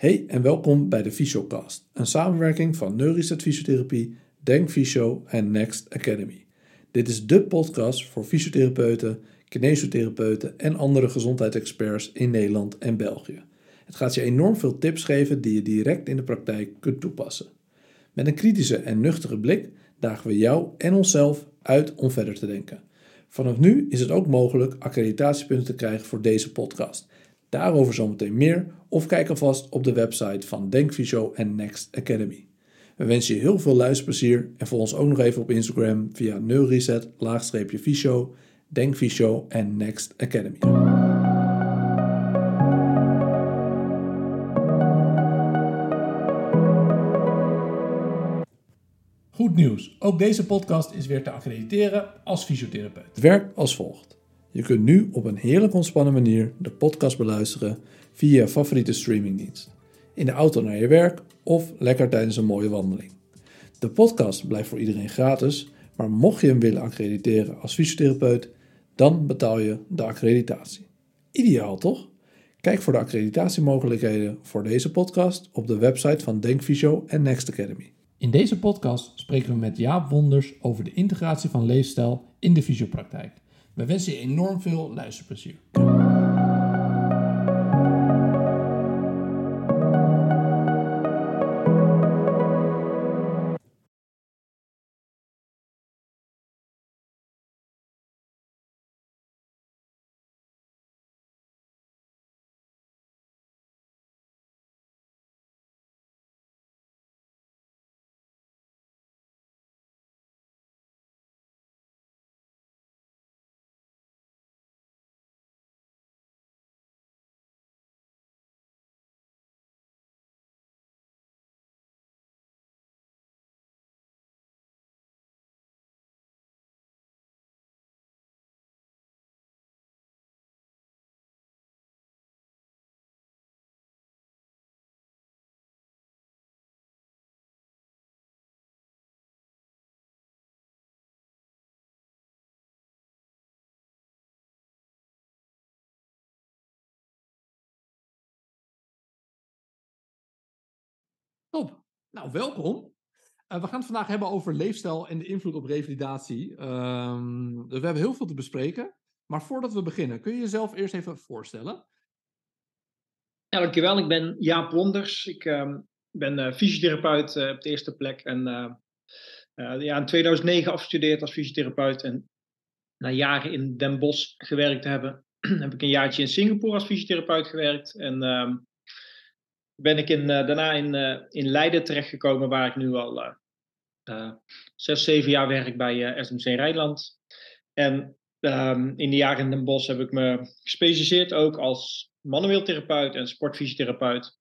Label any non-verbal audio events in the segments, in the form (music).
Hey en welkom bij de Fysiocast, een samenwerking van Neuriset Fysiotherapie, Denk Fysio en Next Academy. Dit is de podcast voor fysiotherapeuten, kinesiotherapeuten en andere gezondheidsexperts in Nederland en België. Het gaat je enorm veel tips geven die je direct in de praktijk kunt toepassen. Met een kritische en nuchtere blik dagen we jou en onszelf uit om verder te denken. Vanaf nu is het ook mogelijk accreditatiepunten te krijgen voor deze podcast. Daarover zometeen meer of kijk alvast op de website van Denkvisio en Next Academy. We wensen je heel veel luisterplezier en volg ons ook nog even op Instagram via neureset visio, Denkvisio en Next Academy. Goed nieuws. Ook deze podcast is weer te accrediteren als fysiotherapeut. Het werkt als volgt. Je kunt nu op een heerlijk ontspannen manier de podcast beluisteren via je favoriete streamingdienst. In de auto naar je werk of lekker tijdens een mooie wandeling. De podcast blijft voor iedereen gratis, maar mocht je hem willen accrediteren als fysiotherapeut, dan betaal je de accreditatie. Ideaal toch? Kijk voor de accreditatiemogelijkheden voor deze podcast op de website van Denkfysio en Next Academy. In deze podcast spreken we met Jaap Wonders over de integratie van leefstijl in de fysiopraktijk. We wensen je enorm veel luisterplezier. Top. Nou, welkom. Uh, we gaan het vandaag hebben over leefstijl en de invloed op revalidatie. Um, dus we hebben heel veel te bespreken. Maar voordat we beginnen, kun je jezelf eerst even voorstellen? Ja, dankjewel. Ik ben Jaap Wonders. Ik uh, ben uh, fysiotherapeut uh, op de eerste plek. En ja, in 2009 afgestudeerd als fysiotherapeut. En na jaren in Den Bosch gewerkt te hebben, (clears throat) heb ik een jaartje in Singapore als fysiotherapeut gewerkt. En ehm, ben ik in, uh, daarna in, uh, in Leiden terechtgekomen, waar ik nu al uh, zes, zeven jaar werk bij SMC Rijnland. En um, in de jaren in Den Bosch heb ik me gespecialiseerd ook als manueel therapeut en sportfysiotherapeut.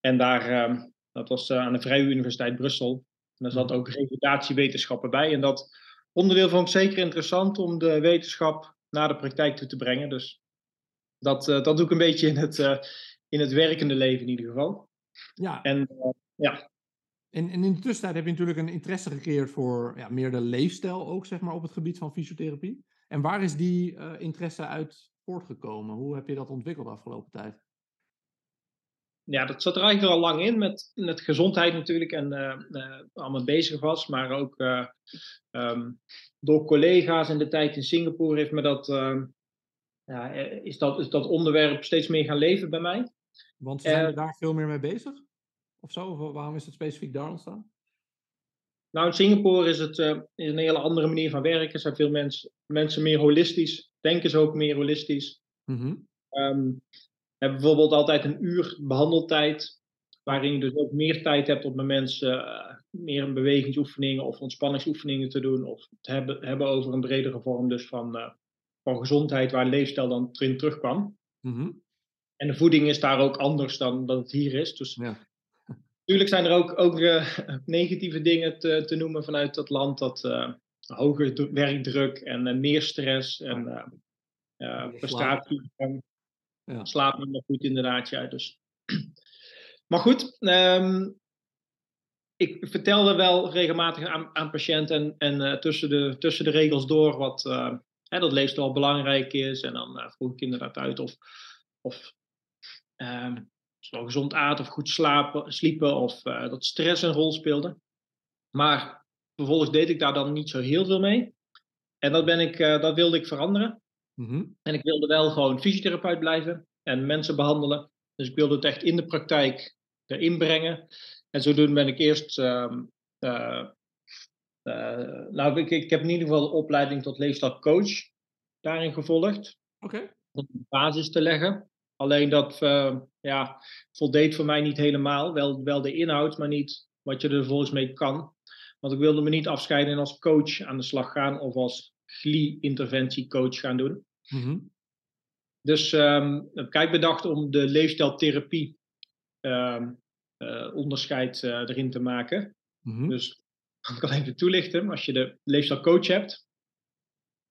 En daar, um, dat was aan de Vrije Universiteit Brussel. En daar zat ook revalidatiewetenschappen bij. En dat onderdeel vond ik zeker interessant om de wetenschap naar de praktijk toe te brengen. Dus dat, dat doe ik een beetje in het, in het werkende leven in ieder geval. Ja. En uh, ja. En, en in de tussentijd heb je natuurlijk een interesse gecreëerd voor ja, meer de leefstijl ook, zeg maar, op het gebied van fysiotherapie. En waar is die uh, interesse uit voortgekomen? Hoe heb je dat ontwikkeld de afgelopen tijd? Ja, dat zat er eigenlijk al lang in met, met gezondheid natuurlijk en uh, allemaal bezig was. Maar ook um, door collega's in de tijd in Singapore heeft me dat, ehm, ja, is, dat, is dat onderwerp steeds meer gaan leven bij mij. Want zijn we daar veel meer mee bezig? Of zo? Of waarom is het specifiek daar ontstaan? Nou, in Singapore is het uh, is een hele andere manier van werken. Zijn veel mensen, mensen meer holistisch. Denken ze ook meer holistisch. Mm -hmm. um, hebben bijvoorbeeld altijd een uur behandeltijd. Waarin je dus ook meer tijd hebt om met mensen uh, meer bewegingsoefeningen of ontspanningsoefeningen te doen. Of het hebben, hebben over een bredere vorm dus van, uh, van gezondheid, waar leefstijl dan erin terugkwam. Mm -hmm. En de voeding is daar ook anders dan dat het hier is. Dus ja. natuurlijk zijn er ook, ook uh, (laughs) negatieve dingen te, te, noemen vanuit dat land. Dat uh, hoge werkdruk en uh, meer stress en prestatie. Ja. Slaap minder goed inderdaad. Ja, dus. (clears throat) maar goed, um, ik vertelde wel regelmatig aan, aan patiënten en, en tussen, de, tussen de regels door wat hè, dat leefstijl belangrijk is. En dan vroeg ik inderdaad uit of, of Um, zowel gezond aten of goed slapen, sliepen of dat stress een rol speelde. Maar vervolgens deed ik daar dan niet zo heel veel mee. En dat, ben ik, dat wilde ik veranderen. Mhm. En ik wilde wel gewoon fysiotherapeut blijven en mensen behandelen. Dus ik wilde het echt in de praktijk erin brengen. En zodoende ben ik eerst. Uh, uh, nou, ik, ik heb in ieder geval de opleiding tot leefstijlcoach daarin gevolgd. Oké. Om de basis te leggen. Alleen dat uh, ja, voldeed voor mij niet helemaal. Wel, wel de inhoud, maar niet wat je er volgens mee kan. Want ik wilde me niet afscheiden en als coach aan de slag gaan of als GLI-interventiecoach gaan doen. Mm Dus um, heb ik bedacht om de leefstijltherapie um, uh, onderscheid uh, erin te maken. Mhm. Dus ik kan even toelichten. Als je de leefstijlcoach hebt,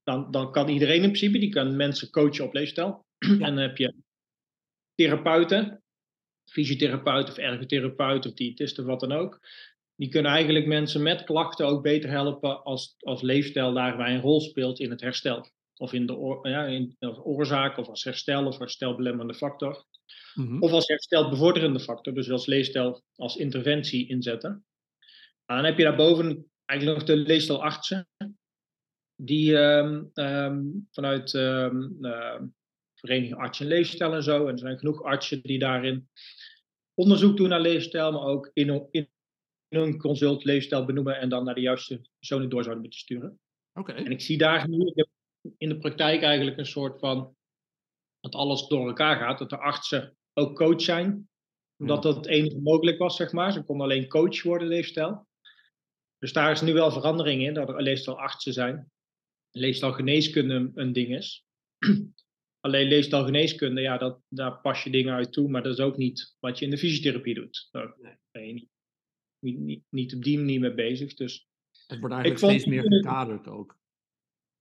dan, dan kan iedereen in principe, die kan mensen coachen op leefstijl. En dan heb je therapeuten, fysiotherapeuten of ergotherapeuten of diëtisten of wat dan ook. Die kunnen eigenlijk mensen met klachten ook beter helpen als, als leefstijl daarbij een rol speelt in het herstel. Of in de oor, ja, in, als oorzaak, of als herstel of herstelbelemmerende factor. Mhm. Of als herstelbevorderende factor, dus als leefstijl als interventie inzetten. En dan heb je daarboven eigenlijk nog de leefstijlartsen. Die um, um, vanuit um, Vereniging Arts en Leefstijl en zo. En er zijn genoeg artsen die daarin onderzoek doen naar leefstijl, maar ook in, in hun consult leefstijl benoemen en dan naar de juiste personen door zouden moeten sturen. Oké. En ik zie daar nu in de praktijk eigenlijk een soort van dat alles door elkaar gaat, dat de artsen ook coach zijn. Omdat dat het enige mogelijk was, zeg maar. Ze konden alleen coach worden, leefstijl. Dus daar is nu wel verandering in, dat er leefstijl artsen zijn. Leefstijl geneeskunde een ding is. Alleen leefstijl geneeskunde, ja, dat, daar pas je dingen uit toe, maar dat is ook niet wat je in de fysiotherapie doet. Daar ben je niet, niet, niet, niet op die manier mee bezig. Dus het wordt eigenlijk steeds meer gekaderd ook.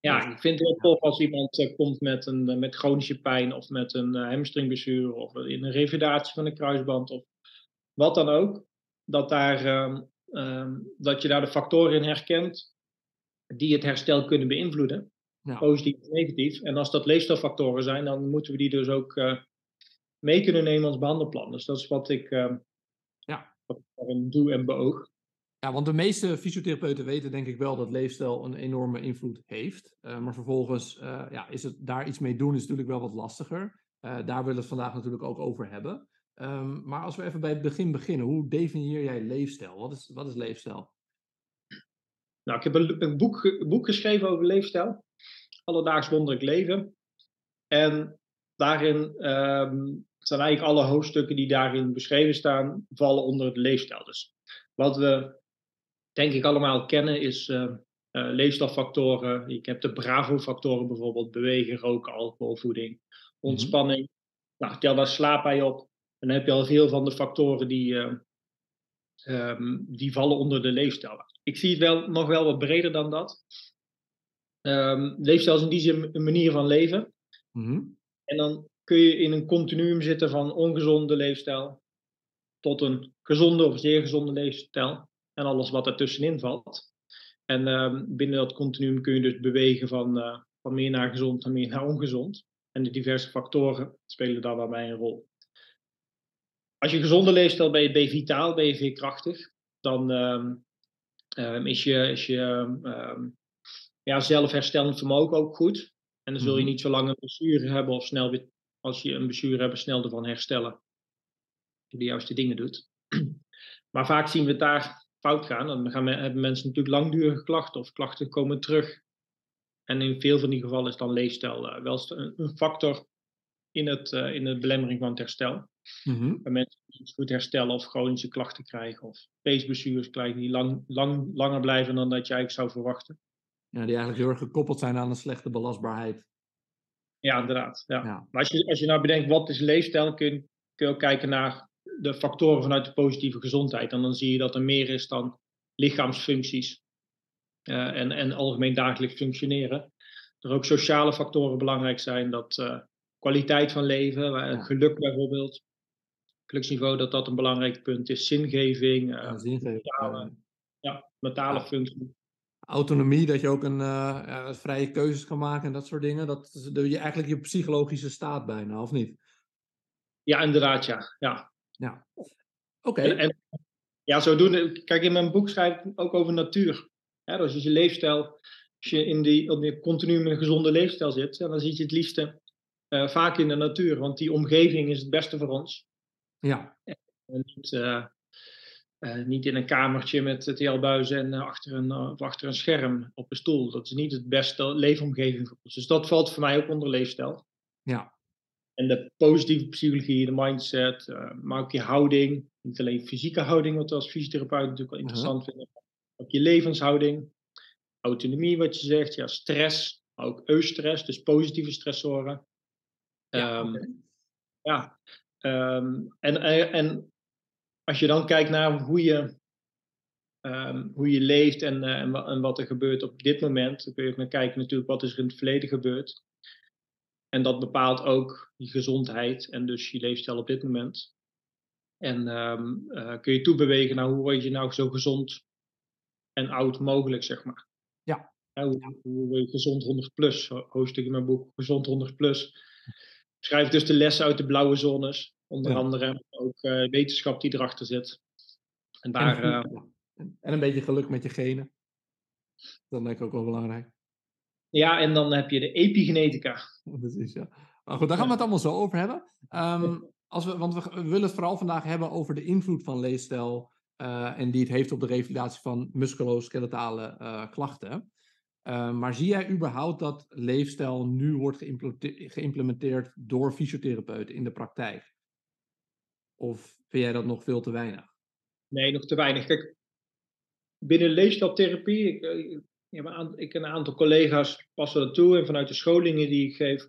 Ja, ik vind het heel tof als iemand uh, komt met, een, uh, met chronische pijn of met een uh, hamstringblessure of in een revalidatie van een kruisband of wat dan ook. Dat, daar, um, dat je daar de factoren in herkent die het herstel kunnen beïnvloeden. Ja. Positief of negatief. En als dat leefstijlfactoren zijn, dan moeten we die dus ook mee kunnen nemen als behandelplan. Dus dat is wat ik, ehm, ja. wat ik daarin doe en beoog. Ja, want de meeste fysiotherapeuten weten denk ik wel dat leefstijl een enorme invloed heeft. Uh, maar vervolgens uh, ja, is het daar iets mee doen is natuurlijk wel wat lastiger. Uh, daar willen we het vandaag natuurlijk ook over hebben. Um, maar als we even bij het begin beginnen, hoe definieer jij leefstijl? Wat is, wat is leefstijl? Nou, ik heb een, een, boek, boek geschreven over leefstijl. Alledaags wonderlijk leven. En daarin um, zijn eigenlijk alle hoofdstukken die daarin beschreven staan, vallen onder het leefstijl. Dus wat we denk ik allemaal kennen is uh, uh, leefstijlfactoren. Ik heb de Bravo-factoren bijvoorbeeld, bewegen, roken, alcohol, voeding, ontspanning. Mm -hmm. Nou, tel daar slaap bij op. En dan heb je al veel van de factoren die, uh, um, die vallen onder de leefstijl. Ik zie het wel, nog wel wat breder dan dat. Um, leefstijl is in die zin een manier van leven. Mm -hmm. En dan kun je in een continuum zitten van ongezonde leefstijl tot een gezonde of zeer gezonde leefstijl en alles wat ertussenin valt. En uh, binnen dat continuum kun je dus bewegen van, uh, van meer naar gezond naar meer naar ongezond. En de diverse factoren spelen daar waarbij een rol. Als je gezonde leefstijl ben je, ben je vitaal, ben je veerkrachtig. Dan um, um, is je, is je um, ja, zelfherstellend vermogen ook goed. En dan zul je niet zo lang een blessure hebben of snel weer, als je een blessure hebt, snel ervan herstellen. Als je de juiste dingen doet. (clears throat) Maar vaak zien we het daar fout gaan. Dan gaan, hebben mensen natuurlijk langdurige klachten of klachten komen terug. En in veel van die gevallen is dan leefstijl uh, wel een factor in, het, uh, in de belemmering van het herstel. Mm -hmm. Bij mensen die niet goed herstellen of chronische klachten krijgen of peesblessures krijgen die lang, lang, langer blijven dan dat je eigenlijk zou verwachten. Ja, die eigenlijk heel erg gekoppeld zijn aan een slechte belastbaarheid. Ja, inderdaad. Ja. Ja. Maar als je, als je nou bedenkt wat is leefstijl, kun je, kun je ook kijken naar de factoren vanuit de positieve gezondheid. En dan zie je dat er meer is dan lichaamsfuncties uh, en, en algemeen dagelijks functioneren. Er ook sociale factoren belangrijk zijn, dat uh, kwaliteit van leven, Ja. geluk bijvoorbeeld, geluksniveau, dat dat een belangrijk punt is. Zingeving, uh, Ja, zingeving, mentale, eh, ja, mentale functie. Autonomie, dat je ook een eh, ja, vrije keuzes kan maken en dat soort dingen. Dat je, eigenlijk je psychologische staat bijna, of niet? Ja, inderdaad, ja. ja. Ja, oké. En, en, ja, zodoende, kijk, in mijn boek schrijf ik ook over natuur. Ja, dus je leefstijl, als je in die, op die continu in een gezonde leefstijl zit, dan zie je het liefste uh, vaak in de natuur, want die omgeving is het beste voor ons. Ja. En niet, uh, uh, niet in een kamertje met TL-buizen en achter, een, achter een scherm op een stoel. Dat is niet het beste leefomgeving voor ons. Dus dat valt voor mij ook onder leefstijl. Ja. En de positieve psychologie, de mindset, maar ook je houding. Niet alleen fysieke houding, wat we als fysiotherapeut natuurlijk wel interessant -huh. vinden. Ook je levenshouding, autonomie, wat je zegt, ja, stress, maar ook eustress, dus positieve stressoren. Ja, um, okay. ja. Um, en, en als je dan kijkt naar hoe je, um, hoe je leeft en, uh, en, en, wat er gebeurt op dit moment, dan kun je naar kijken natuurlijk wat is er in het verleden gebeurd. En dat bepaalt ook je gezondheid en dus je leefstijl op dit moment. En uh, kun je toebewegen naar hoe word je nou zo gezond en oud mogelijk, zeg maar. Ja. ja hoe, hoe word je gezond 100 plus? Hoofdstuk in mijn boek Gezond 100 plus schrijf dus de lessen uit de blauwe zones, onder ja. andere ook uh, wetenschap die erachter zit. En, daar, en, uh, en, een beetje geluk met je genen. Dat lijkt ook wel belangrijk. Ja, en dan heb je de epigenetica. (laughs) Precies, ja. Maar goed, daar gaan we het allemaal zo over hebben. Um, als we, want we, we, willen het vooral vandaag hebben over de invloed van leefstijl uh, en die het heeft op de revalidatie van musculoskeletale klachten. Uh, maar zie jij überhaupt dat leefstijl nu wordt geïmplementeerd door fysiotherapeuten in de praktijk? Of vind jij dat nog veel te weinig? Nee, nog te weinig. Kijk, binnen leefstijltherapie, ik, ik, ik, en een aantal collega's passen dat toe. En vanuit de scholingen die ik geef,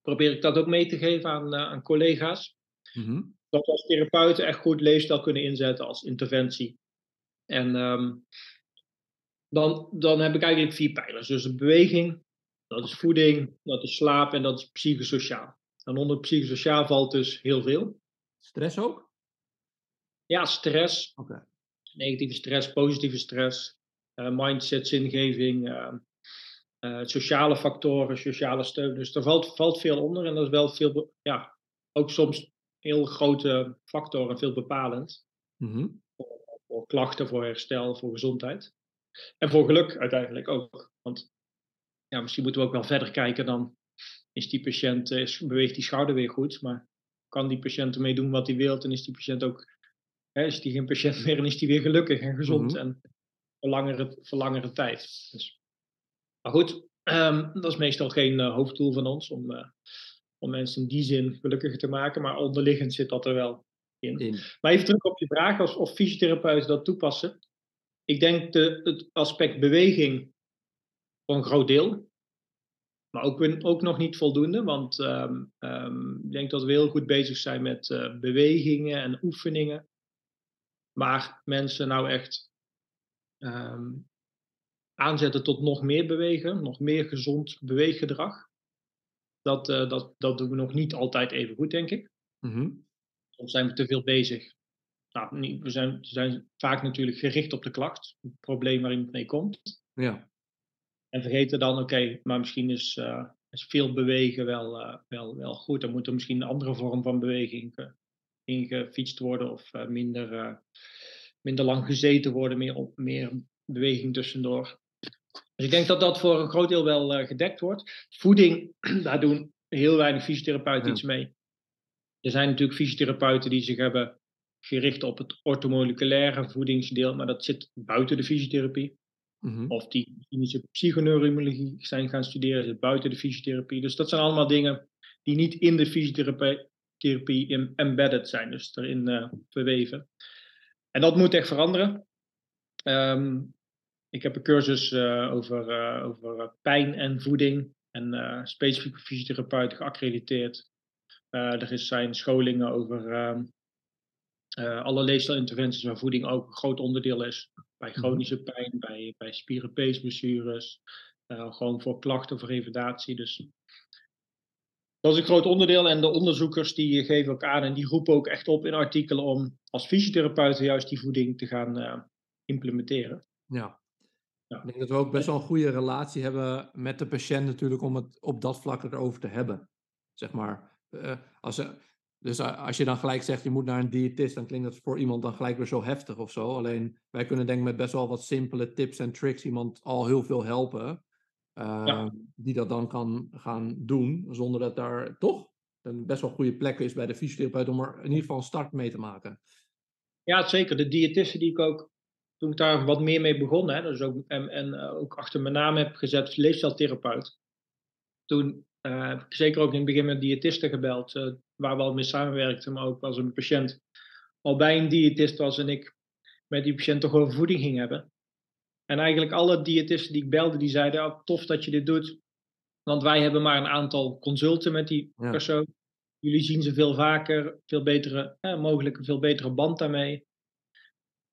probeer ik dat ook mee te geven aan, uh, aan collega's. Mm -hmm. Dat als therapeuten echt goed leefstijl kunnen inzetten als interventie. En um, dan, dan heb ik eigenlijk vier pijlers. Dus de beweging, dat is voeding, dat is slaap en dat is psychosociaal. En onder psychosociaal valt dus heel veel. Stress ook? Ja, stress. Okay. Negatieve stress, positieve stress, uh, mindset, zingeving, uh, uh, sociale factoren, sociale steun. Dus er valt, valt veel onder en dat is wel veel, ja, ook soms heel grote factoren, veel bepalend. Mm -hmm. voor, voor klachten, voor herstel, voor gezondheid. En voor geluk uiteindelijk ook. Want ja, misschien moeten we ook wel verder kijken dan is die patiënt, is, beweegt die schouder weer goed, maar kan die patiënt ermee doen wat hij wil en is die patiënt ook, hè, is die geen patiënt meer en is die weer gelukkig en gezond Mhm. en voor langere, voor langere tijd. Dus, maar goed, ehm, dat is meestal geen eh, hoofddoel van ons om, eh, om mensen in die zin gelukkiger te maken, maar onderliggend zit dat er wel in. In. Maar even terug op je vraag, als, of fysiotherapeuten dat toepassen. Ik denk de, het aspect beweging voor een groot deel. Maar ook, ook nog niet voldoende, want ehm, ehm, ik denk dat we heel goed bezig zijn met eh, bewegingen en oefeningen. Maar mensen nou echt ehm, aanzetten tot nog meer bewegen, nog meer gezond beweeggedrag. Dat, eh, dat, dat doen we nog niet altijd even goed, denk ik. Mhm. Soms zijn we te veel bezig. Nou, we zijn, zijn vaak natuurlijk gericht op de klacht, het probleem waar iemand mee komt. Ja. En vergeten dan, oké, maar misschien is, eh, is veel bewegen wel, eh, wel, wel goed. Dan moet er misschien een andere vorm van beweging ingefietst worden of eh, minder, minder lang gezeten worden, meer, op, meer beweging tussendoor. Dus ik denk dat dat voor een groot deel wel gedekt wordt. Voeding, (clears throat) daar doen heel weinig fysiotherapeuten Ja. iets mee. Er zijn natuurlijk fysiotherapeuten die zich hebben gericht op het orthomoleculaire voedingsdeel, maar dat zit buiten de fysiotherapie. Mhm. Of die klinische psychoneurologie zijn gaan studeren, buiten de fysiotherapie. Dus dat zijn allemaal dingen die niet in de fysiotherapie therapie em- embedded zijn, dus erin eh, verweven. En dat moet echt veranderen. Ehm, ik heb een cursus eh, over, eh, over pijn en voeding en specifiek voor fysiotherapeuten geaccrediteerd. Er zijn scholingen over ehm, eh, alle leefstijlinterventies waar voeding ook een groot onderdeel is. Bij chronische pijn, bij, bij spierenpeesblessures, eh, gewoon voor klachten, voor revalidatie. Dus dat is een groot onderdeel. En de onderzoekers die geven ook aan en die roepen ook echt op in artikelen om als fysiotherapeuten juist die voeding te gaan eh, implementeren. Ja. Ja. Ik denk dat we ook best wel een goede relatie hebben met de patiënt natuurlijk om het op dat vlak erover te hebben. Zeg maar, eh, als Dus eh, als je dan gelijk zegt je moet naar een diëtist, dan klinkt dat voor iemand dan gelijk weer zo heftig of zo. Alleen wij kunnen denk ik met best wel wat simpele tips en tricks iemand al heel veel helpen. Uh, Die dat dan kan gaan doen, zonder dat daar toch een best wel goede plek is bij de fysiotherapeut om er in ieder geval een start mee te maken. Ja, zeker. De diëtisten die ik ook, toen ik daar wat meer mee begon, hè, dus ook, en, en uh, ook achter mijn naam heb gezet, leefstijltherapeut. Toen uh, zeker ook in het begin met diëtisten gebeld, uh, waar we al mee samenwerkten, maar ook als een patiënt al bij een diëtist was en ik met die patiënt toch over voeding ging hebben. En eigenlijk alle diëtisten die ik belde, die zeiden, oh, tof dat je dit doet, want wij hebben maar een aantal consulten met die ja. persoon. Jullie zien ze veel vaker, veel betere, eh, mogelijk een veel betere band daarmee.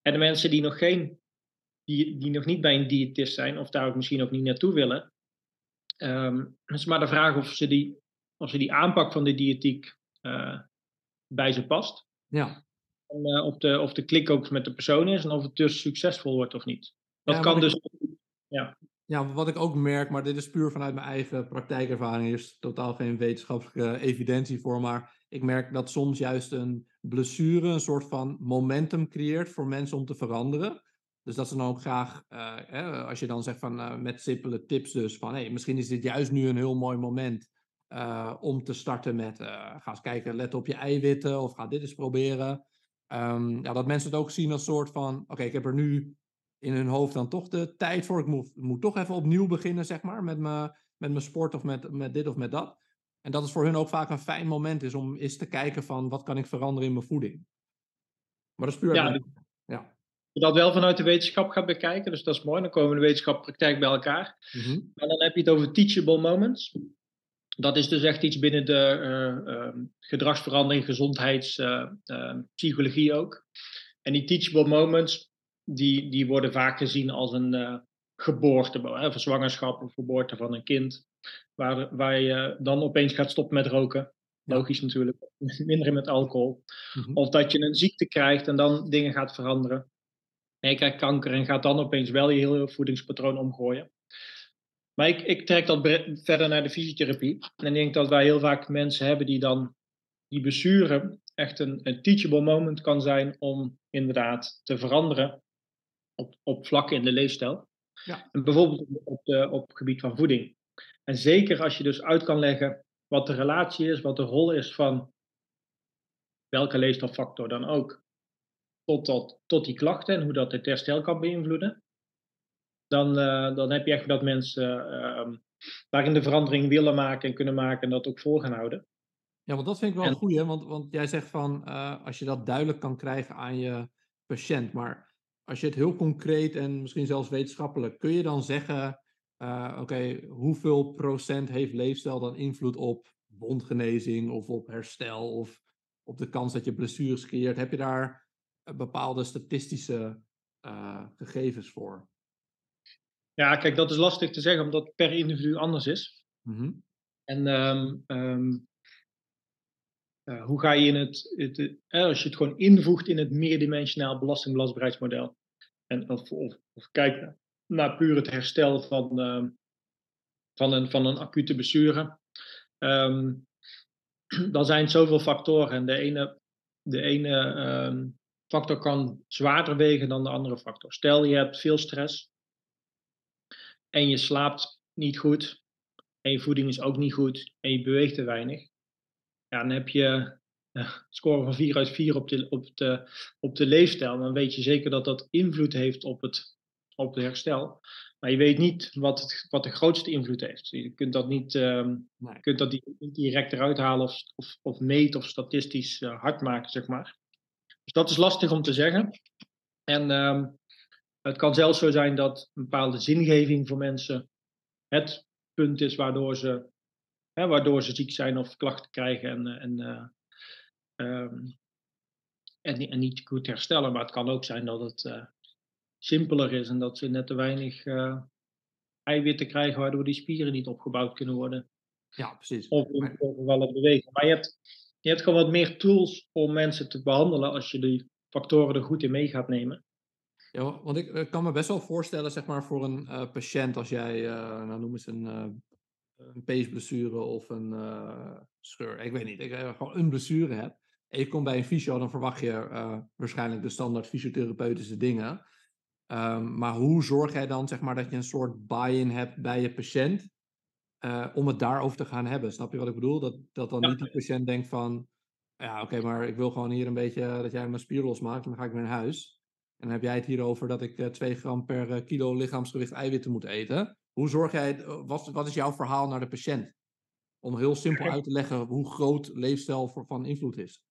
En de mensen die nog geen, die, die nog niet bij een diëtist zijn, of daar ook misschien ook niet naartoe willen, um, is maar de vraag of ze die, of ze die aanpak van de diëtiek uh, bij ze past. Ja. En, uh, of, de, of de klik ook met de persoon is en of het dus succesvol wordt of niet. Dat ja, kan dus. Ik, ja. ja, wat ik ook merk, maar dit is puur vanuit mijn eigen praktijkervaring. Er is totaal geen wetenschappelijke evidentie voor. Maar ik merk dat soms juist een blessure een soort van momentum creëert voor mensen om te veranderen. Dus dat ze dan ook graag, uh, hè, als je dan zegt van uh, met simpele tips dus, van hey, misschien is dit juist nu een heel mooi moment uh, om te starten met, ga eens kijken, let op je eiwitten of ga dit eens proberen. Um, ja, dat mensen het ook zien als soort van, oké, okay, ik heb er nu in hun hoofd dan toch de tijd voor, ik moet, moet toch even opnieuw beginnen, zeg maar, met mijn met mijn sport of met, met dit of met dat. En dat het voor hun ook vaak een fijn moment is om eens te kijken van, wat kan ik veranderen in mijn voeding. Maar dat is puur... Ja, ja je dat wel vanuit de wetenschap gaat bekijken. Dus dat is mooi. Dan komen de wetenschap praktijk bij elkaar. Mm Maar dan heb je het over teachable moments. Dat is dus echt iets binnen de uh, uh, gedragsverandering, gezondheidspsychologie uh, ook. En die teachable moments, die, die worden vaak gezien als een geboorte, of een zwangerschap of geboorte van een kind. Waar, waar je dan opeens gaat stoppen met roken. Logisch natuurlijk, (laughs) minder met alcohol. Mm -hmm. Of dat je een ziekte krijgt en dan dingen gaat veranderen. En je krijgt kanker en gaat dan opeens wel je hele voedingspatroon omgooien. Maar ik, ik trek dat verder naar de fysiotherapie. En ik denk dat wij heel vaak mensen hebben die dan die besturen echt een, een teachable moment kan zijn om inderdaad te veranderen op, op vlakken in de leefstijl. Ja. En bijvoorbeeld op, de, op het gebied van voeding. En zeker als je dus uit kan leggen wat de relatie is, wat de rol is van welke leefstijlfactor dan ook tot, tot, tot die klachten en hoe dat het herstel kan beïnvloeden, dan, uh, dan heb je echt dat mensen uh, daarin de verandering willen maken en kunnen maken en dat ook vol gaan houden. Ja, want dat vind ik wel en, goed, hè? Want, want jij zegt van uh, als je dat duidelijk kan krijgen aan je patiënt, maar als je het heel concreet en misschien zelfs wetenschappelijk, kun je dan zeggen, oké, okay, hoeveel procent heeft leefstijl dan invloed op wondgenezing of op herstel of op de kans dat je blessures creëert? Heb je daar bepaalde statistische uh, gegevens voor? Ja, kijk, dat is lastig te zeggen omdat het per individu anders is. Mm -hmm. En um, um, uh, hoe ga je in het, het, uh, als je het gewoon invoegt in het meerdimensionaal belastingbelastbaarheidsmodel, en of, of, of kijk naar puur het herstel van, um, van, een, van een acute blessure, (clears throat) dan zijn zoveel factoren. En de ene, de ene factor kan zwaarder wegen dan de andere factor. Stel je hebt veel stress en je slaapt niet goed en je voeding is ook niet goed en je beweegt te weinig. Ja, dan heb je een score van 4 uit 4 op de, op, de, op de leefstijl. Dan weet je zeker dat dat invloed heeft op het, op het herstel. Maar je weet niet wat, het, wat de grootste invloed heeft. Je kunt dat niet, um, nee. kunt dat niet direct eruit halen of, of, of meten of statistisch uh, hard maken, zeg maar. Dus dat is lastig om te zeggen. En um, het kan zelfs zo zijn dat een bepaalde zingeving voor mensen het punt is waardoor ze, hè, waardoor ze ziek zijn of klachten krijgen en, eh, en, uh, um, en, en, niet goed herstellen. Maar het kan ook zijn dat het uh, simpeler is en dat ze net te weinig eiwitten krijgen waardoor die spieren niet opgebouwd kunnen worden. Ja, precies. Of overvallen bewegen. Maar je hebt je hebt gewoon wat meer tools om mensen te behandelen als je die factoren er goed in mee gaat nemen. Ja, want ik kan me best wel voorstellen, zeg maar, voor een uh, patiënt, als jij, uh, nou noem eens een uh, een peesblessure of een scheur, ik weet niet, ik gewoon een blessure heb. En je komt bij een fysio, dan verwacht je waarschijnlijk de standaard fysiotherapeutische dingen. Um, maar hoe zorg jij dan zeg maar, dat je een soort buy-in hebt bij je patiënt uh, om het daarover te gaan hebben? Snap je wat ik bedoel? Dat, dat dan niet die patiënt denkt van, ja oké, okay, maar ik wil gewoon hier een beetje dat jij mijn spier losmaakt en dan ga ik weer naar huis. En dan heb jij het hier over dat ik 2 gram per kilo lichaamsgewicht eiwitten moet eten. Hoe zorg jij, wat, wat is jouw verhaal naar de patiënt? Om heel simpel (laughs) uit te leggen hoe groot leefstijl voor, van invloed is.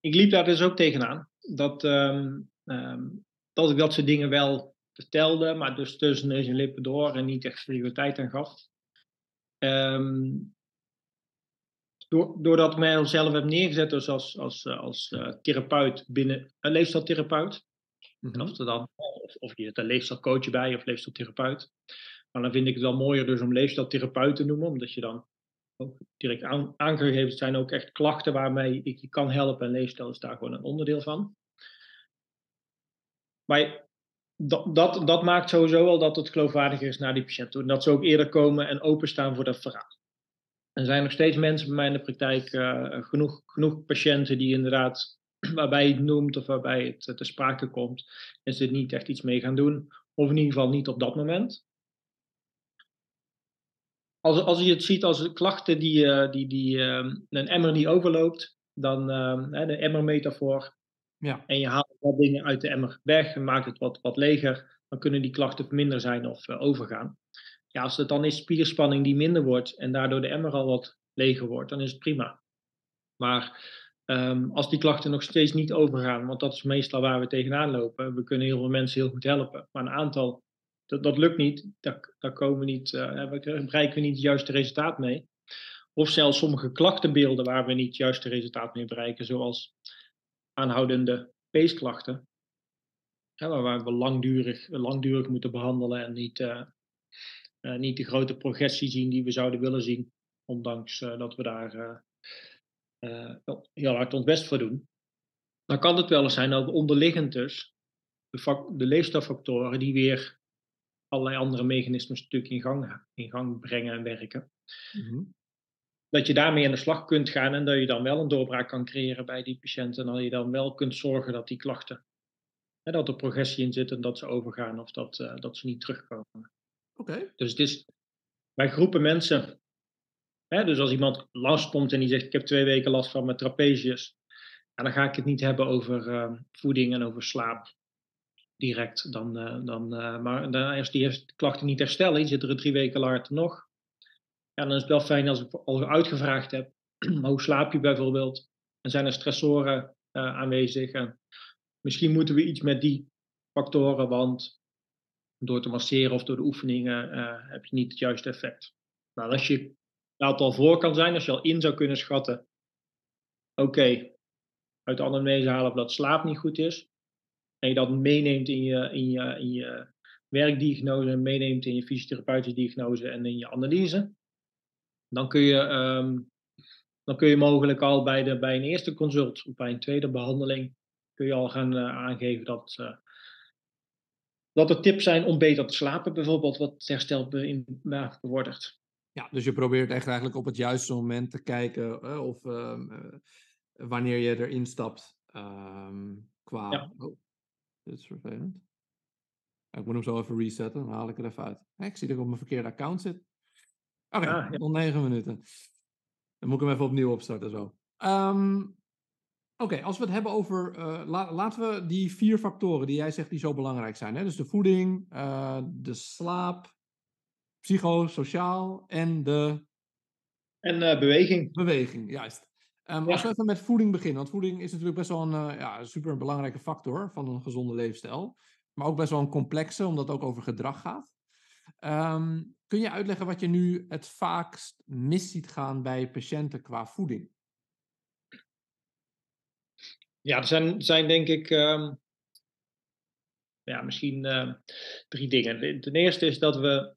Ik liep daar dus ook tegenaan. Dat, um, um, dat ik dat soort dingen wel vertelde, maar dus tussen neus en lippen door en niet echt prioriteit aan gaf. Um, doordat ik mij zelf heb neergezet dus als, als, als uh, therapeut binnen een leefstijltherapeut. Mm -hmm. of, dan, of, of je zet een leefstijlcoach bij of leefstijltherapeut. Maar dan vind ik het wel mooier dus om leefstijltherapeut te noemen, omdat je dan ook direct aan, aangegeven zijn ook echt klachten waarmee ik je kan helpen en leefstijl is daar gewoon een onderdeel van. Maar dat, dat, maakt sowieso al dat het geloofwaardiger is naar die patiënt toe. En dat ze ook eerder komen en openstaan voor dat verhaal. Er zijn nog steeds mensen bij mij in de praktijk, uh, genoeg, genoeg patiënten die inderdaad, (clears throat) waarbij je het noemt of waarbij het te sprake komt, en ze er niet echt iets mee gaan doen. Of in ieder geval niet op dat moment als, als je het ziet als klachten die, uh, die, die uh, een emmer die overloopt, dan uh, de emmermetafoor. Ja. En je haalt wat dingen uit de emmer weg en maakt het wat, wat leger, dan kunnen die klachten minder zijn of eh, overgaan. Ja, als het dan is spierspanning die minder wordt en daardoor de emmer al wat leger wordt, dan is het prima. Maar um, als die klachten nog steeds niet overgaan, want dat is meestal waar we tegenaan lopen, we kunnen heel veel mensen heel goed helpen, maar een aantal dat, dat lukt niet, daar, daar komen niet, uh, bereiken we niet het juiste resultaat mee. Of zelfs sommige klachtenbeelden waar we niet het juiste resultaat mee bereiken, zoals aanhoudende peesklachten, waar we langdurig, langdurig moeten behandelen en niet, uh, uh, niet de grote progressie zien die we zouden willen zien, ondanks dat we daar heel hard ons best voor doen. Dan kan het wel eens zijn dat onderliggend dus de, de die weer allerlei andere mechanismen stuk in gang, in gang brengen en werken. Mm-hmm. Dat je daarmee aan de slag kunt gaan en dat je dan wel een doorbraak kan creëren bij die patiënten. En dat je dan wel kunt zorgen dat die klachten, hè, dat er progressie in zit en dat ze overgaan of dat, uh, dat ze niet terugkomen. Oké. Dus het is bij groepen mensen, hè, dus als iemand last komt en die zegt ik heb twee weken last van mijn trapezius. En dan ga ik het niet hebben over uh, voeding en over slaap direct. Dan, uh, dan, uh, maar dan, als die klachten niet herstellen, je zit er drie weken later nog. Ja, dan is het wel fijn als ik al uitgevraagd heb, (clears throat) hoe slaap je bijvoorbeeld? En zijn er stressoren uh, aanwezig? En misschien moeten we iets met die factoren, want door te masseren of door de oefeningen heb je niet het juiste effect. Nou, als je dat al voor kan zijn, als je al in zou kunnen schatten, oké, uit de anamnese halen of dat slaap niet goed is, en je dat meeneemt in je, in je, in je werkdiagnose, meeneemt in je fysiotherapeutische diagnose en in je analyse, dan kun je, um, dan kun je mogelijk al bij, de, bij een eerste consult of bij een tweede behandeling, kun je al gaan uh, aangeven dat, uh, dat er tips zijn om beter te slapen, bijvoorbeeld, wat herstel in, uh, bevordert. Ja, dus je probeert echt eigenlijk op het juiste moment te kijken of uh, wanneer je erin stapt um, qua. Ja. Oh, dit is vervelend. Ik moet hem zo even resetten, dan haal ik er even uit. Ik zie dat ik op mijn verkeerde account zit. Oké, okay, ah, ja. nog negen minuten. Dan moet ik hem even opnieuw opstarten zo. Um, Oké, okay, als we het hebben over. Uh, la laten we die vier factoren die jij zegt die zo belangrijk zijn. Hè? Dus de voeding, uh, de slaap, psychosociaal en de. En uh, beweging. Beweging, juist. Um, ja. Als we even met voeding beginnen, want voeding is natuurlijk best wel een ja, super belangrijke factor van een gezonde leefstijl. Maar ook best wel een complexe, omdat het ook over gedrag gaat. Um, kun je uitleggen wat je nu het vaakst mis ziet gaan bij patiënten qua voeding? Ja, er zijn, zijn denk ik um, ja, misschien uh, drie dingen. Ten eerste is dat we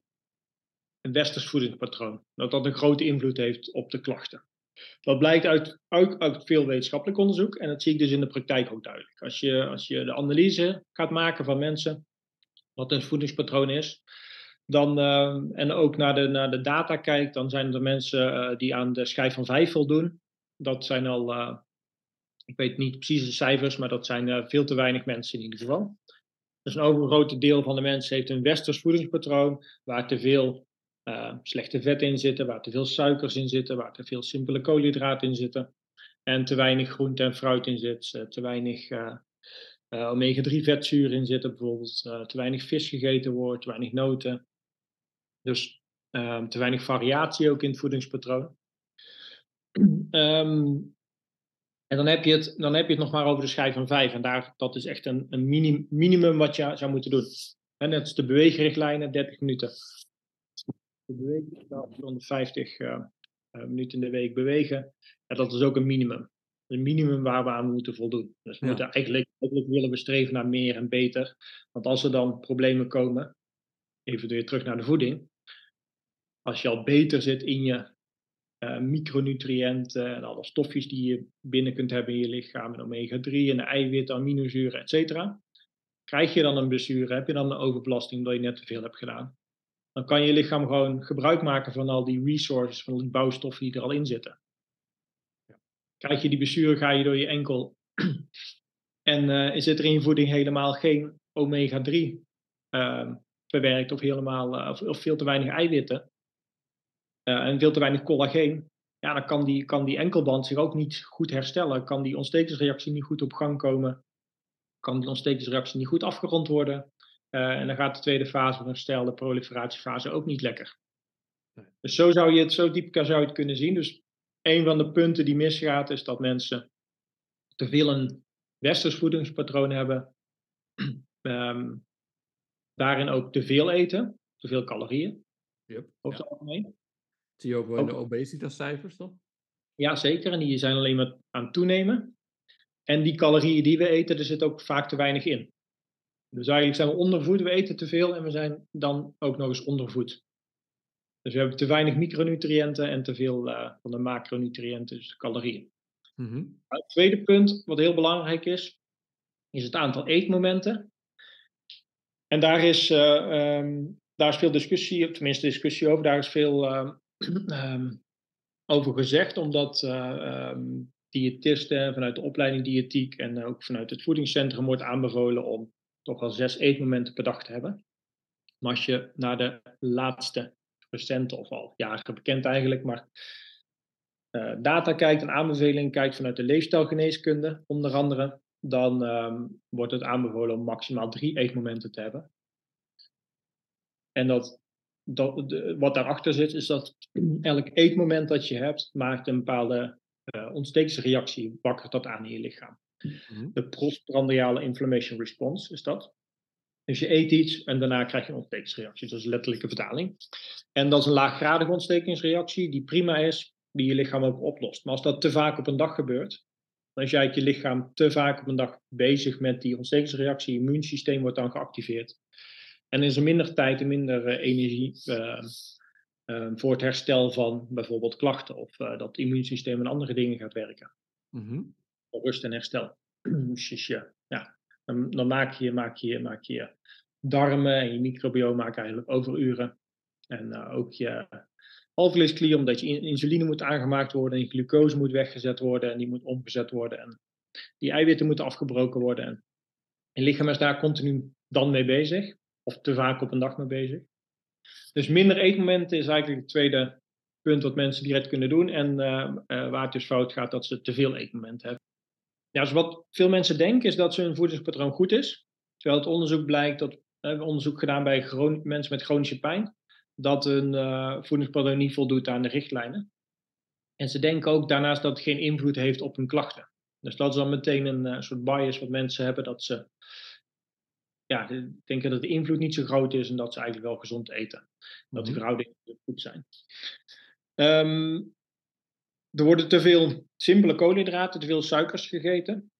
een westers voedingspatroon, dat dat een grote invloed heeft op de klachten. Dat blijkt uit, uit, uit, veel wetenschappelijk onderzoek en dat zie ik dus in de praktijk ook duidelijk. Als je, als je de analyse gaat maken van mensen, wat een voedingspatroon is, dan, en ook naar de, naar de data kijkt, dan zijn er mensen die aan de schijf van vijf voldoen. Dat zijn al, ik weet niet precies de cijfers, maar dat zijn veel te weinig mensen in ieder geval. Dus een overgrote deel van de mensen heeft een westers voedingspatroon, waar te veel slechte vetten in zitten, waar te veel suikers in zitten, waar te veel simpele koolhydraten in zitten. En te weinig groente en fruit in zit, eh, te weinig uh, uh, omega-3 vetzuren in zitten bijvoorbeeld, te weinig vis gegeten wordt, te weinig noten. Dus ehm, te weinig variatie ook in het voedingspatroon. Um, (clears throat) en dan heb, je het, dan heb je het nog maar over de schijf van 5. En daar, dat is echt een, een minim, minimum wat je zou moeten doen. En net als de beweegrichtlijnen, 30 minuten. De beweging, 150 uh, minuten in de week bewegen. Ja, dat is ook een minimum. Een minimum waar we aan moeten voldoen. Dus we moeten eigenlijk, eigenlijk willen we streven naar meer en beter. Want als er dan problemen komen, even weer terug naar de voeding. Als je al beter zit in je uh, micronutriënten en alle stofjes die je binnen kunt hebben in je lichaam, en omega-3 en eiwitten, aminozuren, etc. Krijg je dan een blessure, heb je dan een overbelasting omdat je net te veel hebt gedaan, dan kan je lichaam gewoon gebruik maken van al die resources, van die bouwstoffen die er al in zitten. Krijg je die blessure, ga je door je enkel (clears throat) en uh, zit er in je voeding helemaal geen omega-3 uh, ehm, verwerkt of, helemaal, uh, of, of veel te weinig eiwitten, en veel te weinig collageen, ja, dan kan die, kan die enkelband zich ook niet goed herstellen. Kan die ontstekingsreactie niet goed op gang komen. Kan die ontstekingsreactie niet goed afgerond worden. Uh, en dan gaat de tweede fase van herstel, de proliferatiefase, ook niet lekker. Dus zo zou je het, zo diep zou je het kunnen zien. Dus een van de punten die misgaat, is dat mensen te veel een westers voedingspatroon hebben. Um, (clears throat) daarin ook te veel eten, te veel calorieën. Yep, over het algemeen. Zie je ook wel in de obesitascijfers toch? Ja, zeker. En die zijn alleen maar aan het toenemen. En die calorieën die we eten, er zit ook vaak te weinig in. Dus eigenlijk zijn we ondervoed, we eten te veel en we zijn dan ook nog eens ondervoed. Dus we hebben te weinig micronutriënten en te veel uh, van de macronutriënten, dus calorieën. Mm -hmm. Het tweede punt, wat heel belangrijk is, is het aantal eetmomenten. En daar is, uh, um, daar is veel discussie, of tenminste discussie over, daar is veel uh, um, over gezegd, omdat uh, um, diëtisten vanuit de opleiding diëtiek en ook vanuit het voedingscentrum wordt aanbevolen om toch wel zes eetmomenten per dag te hebben. Maar als je naar de laatste recente of al jaren bekend eigenlijk, maar uh, data kijkt en aanbeveling kijkt vanuit de leefstijlgeneeskunde onder andere, dan um, wordt het aanbevolen om maximaal drie eetmomenten te hebben. En dat dat, de, wat daarachter zit, is dat elk eetmoment dat je hebt, maakt een bepaalde uh, ontstekingsreactie, wakkert dat aan in je lichaam. Mm-hmm. De postprandiale inflammation response is dat. Dus je eet iets en daarna krijg je een ontstekingsreactie. Dat is letterlijke vertaling. En dat is een laaggradige ontstekingsreactie die prima is, die je lichaam ook oplost. Maar als dat te vaak op een dag gebeurt, dan is je lichaam te vaak op een dag bezig met die ontstekingsreactie. Je immuunsysteem wordt dan geactiveerd. En is er minder tijd en minder uh, energie uh, uh, voor het herstel van bijvoorbeeld klachten of dat het immuunsysteem en andere dingen gaat werken. Mm-hmm. Rust en herstel. (clears throat) dus ja, ja dan, dan, maak, je, maak, je, maak je darmen en je microbiome maken eigenlijk overuren. En ook je alvleesklier, omdat je insuline moet aangemaakt worden en je glucose moet weggezet worden en die moet omgezet worden. En die eiwitten moeten afgebroken worden. En je lichaam is daar continu dan mee bezig of te vaak op een dag mee bezig. Dus minder eetmomenten is eigenlijk het tweede punt wat mensen direct kunnen doen. En uh, uh, waar het dus fout gaat, dat ze te veel eetmomenten hebben. Ja, dus wat veel mensen denken is dat hun voedingspatroon goed is. Terwijl het onderzoek blijkt, dat we hebben onderzoek gedaan bij mensen met chronische pijn, dat hun voedingspatroon niet voldoet aan de richtlijnen. En ze denken ook daarnaast dat het geen invloed heeft op hun klachten. Dus dat is dan meteen een soort bias wat mensen hebben, dat ze ja, denken dat de invloed niet zo groot is en dat ze eigenlijk wel gezond eten. Dat die mhm. verhoudingen goed zijn. Um, er worden te veel simpele koolhydraten, te veel suikers gegeten.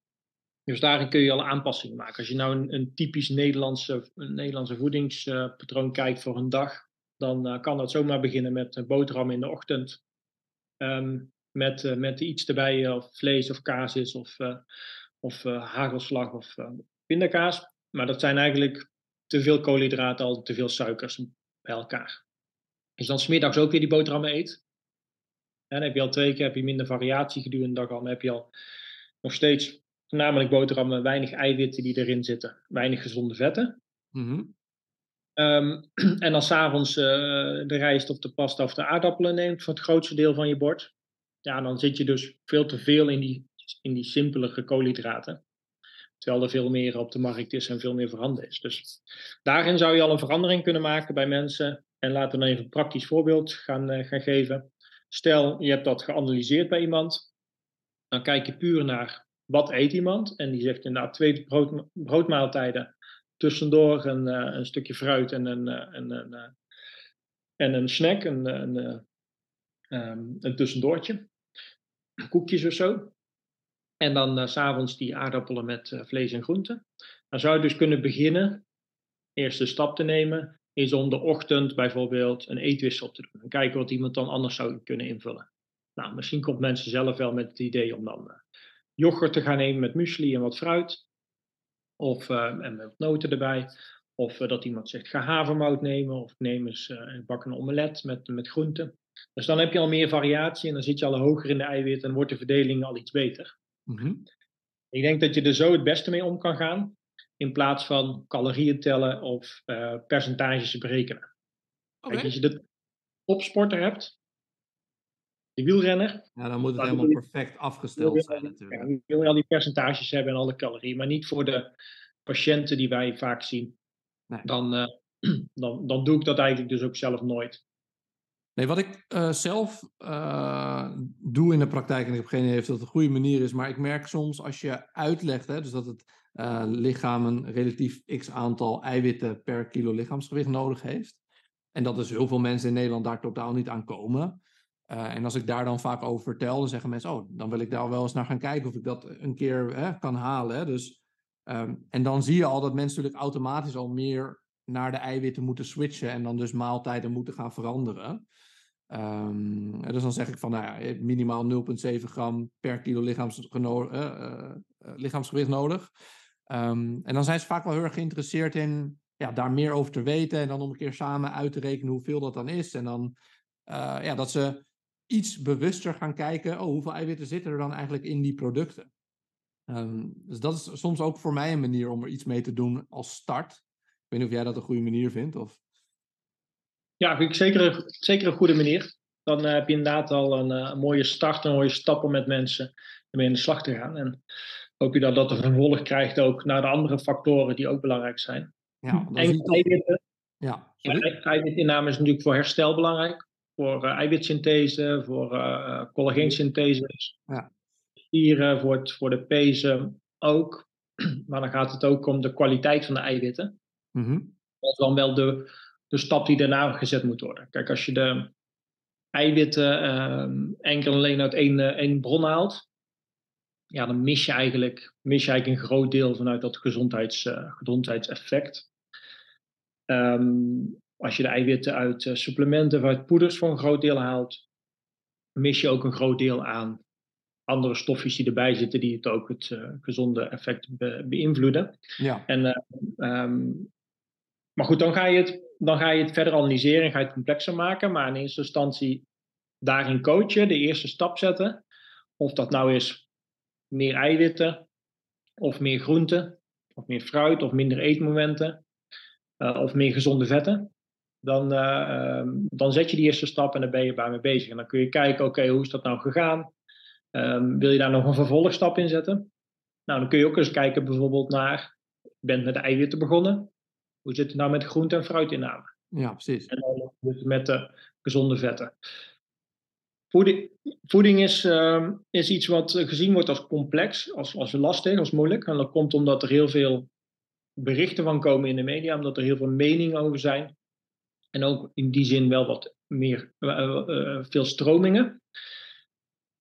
Dus daarin kun je al aanpassingen maken. Als je nou een, een typisch Nederlandse, een Nederlandse voedingspatroon kijkt voor een dag, dan uh, kan dat zomaar beginnen met boterham in de ochtend. Um, met, uh, met iets erbij, of vlees of kaas is, of, uh, of hagelslag of pindakaas. Maar dat zijn eigenlijk te veel koolhydraten, al te veel suikers. bij elkaar. Als je dan smiddags ook weer die boterhammen eet, en dan heb je al twee keer heb je minder variatie gedurende de dag al, dan heb je al nog steeds voornamelijk boterhammen, weinig eiwitten die erin zitten, weinig gezonde vetten. Mhm. Ehm, (clears throat) en als s'avonds uh, de rijst of de pasta of de aardappelen neemt voor het grootste deel van je bord, ja, dan zit je dus veel te veel in die, in die simpele koolhydraten. Terwijl er veel meer op de markt is en veel meer veranderd is. Dus daarin zou je al een verandering kunnen maken bij mensen. En laten we dan even een praktisch voorbeeld gaan, uh, gaan geven. Stel, je hebt dat geanalyseerd bij iemand. Dan kijk je puur naar wat eet iemand. En die zegt inderdaad twee brood, broodmaaltijden. Tussendoor een, uh, een stukje fruit en een, uh, een, een, en een snack, een, um, een tussendoortje. Koekjes of zo. En dan uh, s'avonds die aardappelen met uh, vlees en groenten. Dan zou je dus kunnen beginnen, eerste stap te nemen, is om de ochtend bijvoorbeeld een eetwissel te doen. En kijken wat iemand dan anders zou kunnen invullen. Nou, misschien komt mensen zelf wel met het idee om dan uh, yoghurt te gaan nemen met muesli en wat fruit. Of en met noten erbij. Of dat iemand zegt, ga havermout nemen. Of neem eens een bak een omelet met, met groenten. Dus dan heb je al meer variatie en dan zit je al hoger in de eiwit en wordt de verdeling al iets beter. Mm-hmm. Ik denk dat je er zo het beste mee om kan gaan, in plaats van calorieën tellen of uh, percentages berekenen. Okay. Als je de topsporter hebt, de wielrenner. Ja, dan moet het helemaal je, perfect afgesteld zijn natuurlijk. Ja, wil je al die percentages hebben en alle calorieën, maar niet voor de patiënten die wij vaak zien. Nee. Dan, uh, (clears throat) dan, dan doe ik dat eigenlijk dus ook zelf nooit. Nee, wat ik uh, zelf uh, doe in de praktijk, en ik heb geen idee of dat een goede manier is, maar ik merk soms als je uitlegt, hè, dus dat het uh, lichaam een relatief x aantal eiwitten per kilo lichaamsgewicht nodig heeft. En dat dus heel veel mensen in Nederland daar totaal niet aan komen. en als ik daar dan vaak over vertel, dan zeggen mensen, oh, dan wil ik daar wel eens naar gaan kijken of ik dat een keer hè, kan halen. Hè. Dus, um, en dan zie je al dat mensen natuurlijk automatisch al meer naar de eiwitten moeten switchen en dan dus maaltijden moeten gaan veranderen. Um, dus dan zeg ik van, nou ja, minimaal 0,7 gram per kilo lichaamsgeno- uh, uh, lichaamsgewicht nodig. Um, en dan zijn ze vaak wel heel erg geïnteresseerd in ja, daar meer over te weten en dan om een keer samen uit te rekenen hoeveel dat dan is. En dan ja, dat ze iets bewuster gaan kijken, oh, hoeveel eiwitten zitten er dan eigenlijk in die producten. Um, dus dat is soms ook voor mij een manier om er iets mee te doen als start. Weet niet of jij dat een goede manier vindt. Of... Ja, ik zeker, zeker een goede manier. Dan uh, heb je inderdaad al een, uh, een, mooie start, een mooie stappen met mensen ermee in de slag te gaan. En hoop je dat dat een vervolg krijgt ook naar de andere factoren die ook belangrijk zijn. Ja, en eiwitten. Ja, eiwitinname is natuurlijk voor herstel belangrijk. Voor uh, eiwitsynthese, voor collageensynthese. Ja. Voor, het, voor de pezen ook. Maar dan gaat het ook om de kwaliteit van de eiwitten. Mm -hmm. Dat is dan wel de, de stap die daarna gezet moet worden. Kijk, als je de eiwitten uh, enkel alleen uit één, uh, één bron haalt, ja, dan mis je eigenlijk, mis je eigenlijk een groot deel vanuit dat gezondheids, uh, gezondheidseffect. Um, als je de eiwitten uit uh, supplementen of uit poeders voor een groot deel haalt, mis je ook een groot deel aan andere stofjes die erbij zitten, die het ook het gezonde effect be beïnvloeden. Ja. En, um, maar goed, dan ga, je het, dan ga je het verder analyseren en ga je het complexer maken. Maar in eerste instantie daarin coachen, de eerste stap zetten. Of dat nou is meer eiwitten, of meer groenten, of meer fruit, of minder eetmomenten, uh, of meer gezonde vetten. Dan, uh, um, dan zet je die eerste stap en dan ben je bij mee bezig. En dan kun je kijken, oké, hoe is dat nou gegaan? Um, wil je daar nog een vervolgstap in zetten? Nou, dan kun je ook eens kijken bijvoorbeeld naar, je bent met eiwitten begonnen. Hoe zit het nou met groente- en fruitinname? Ja, precies. En dan met de gezonde vetten. Voeding, voeding is, uh, is iets wat gezien wordt als complex, als, als lastig, als moeilijk. En dat komt omdat er heel veel berichten van komen in de media, omdat er heel veel meningen over zijn. En ook in die zin wel wat meer, uh, uh, veel stromingen.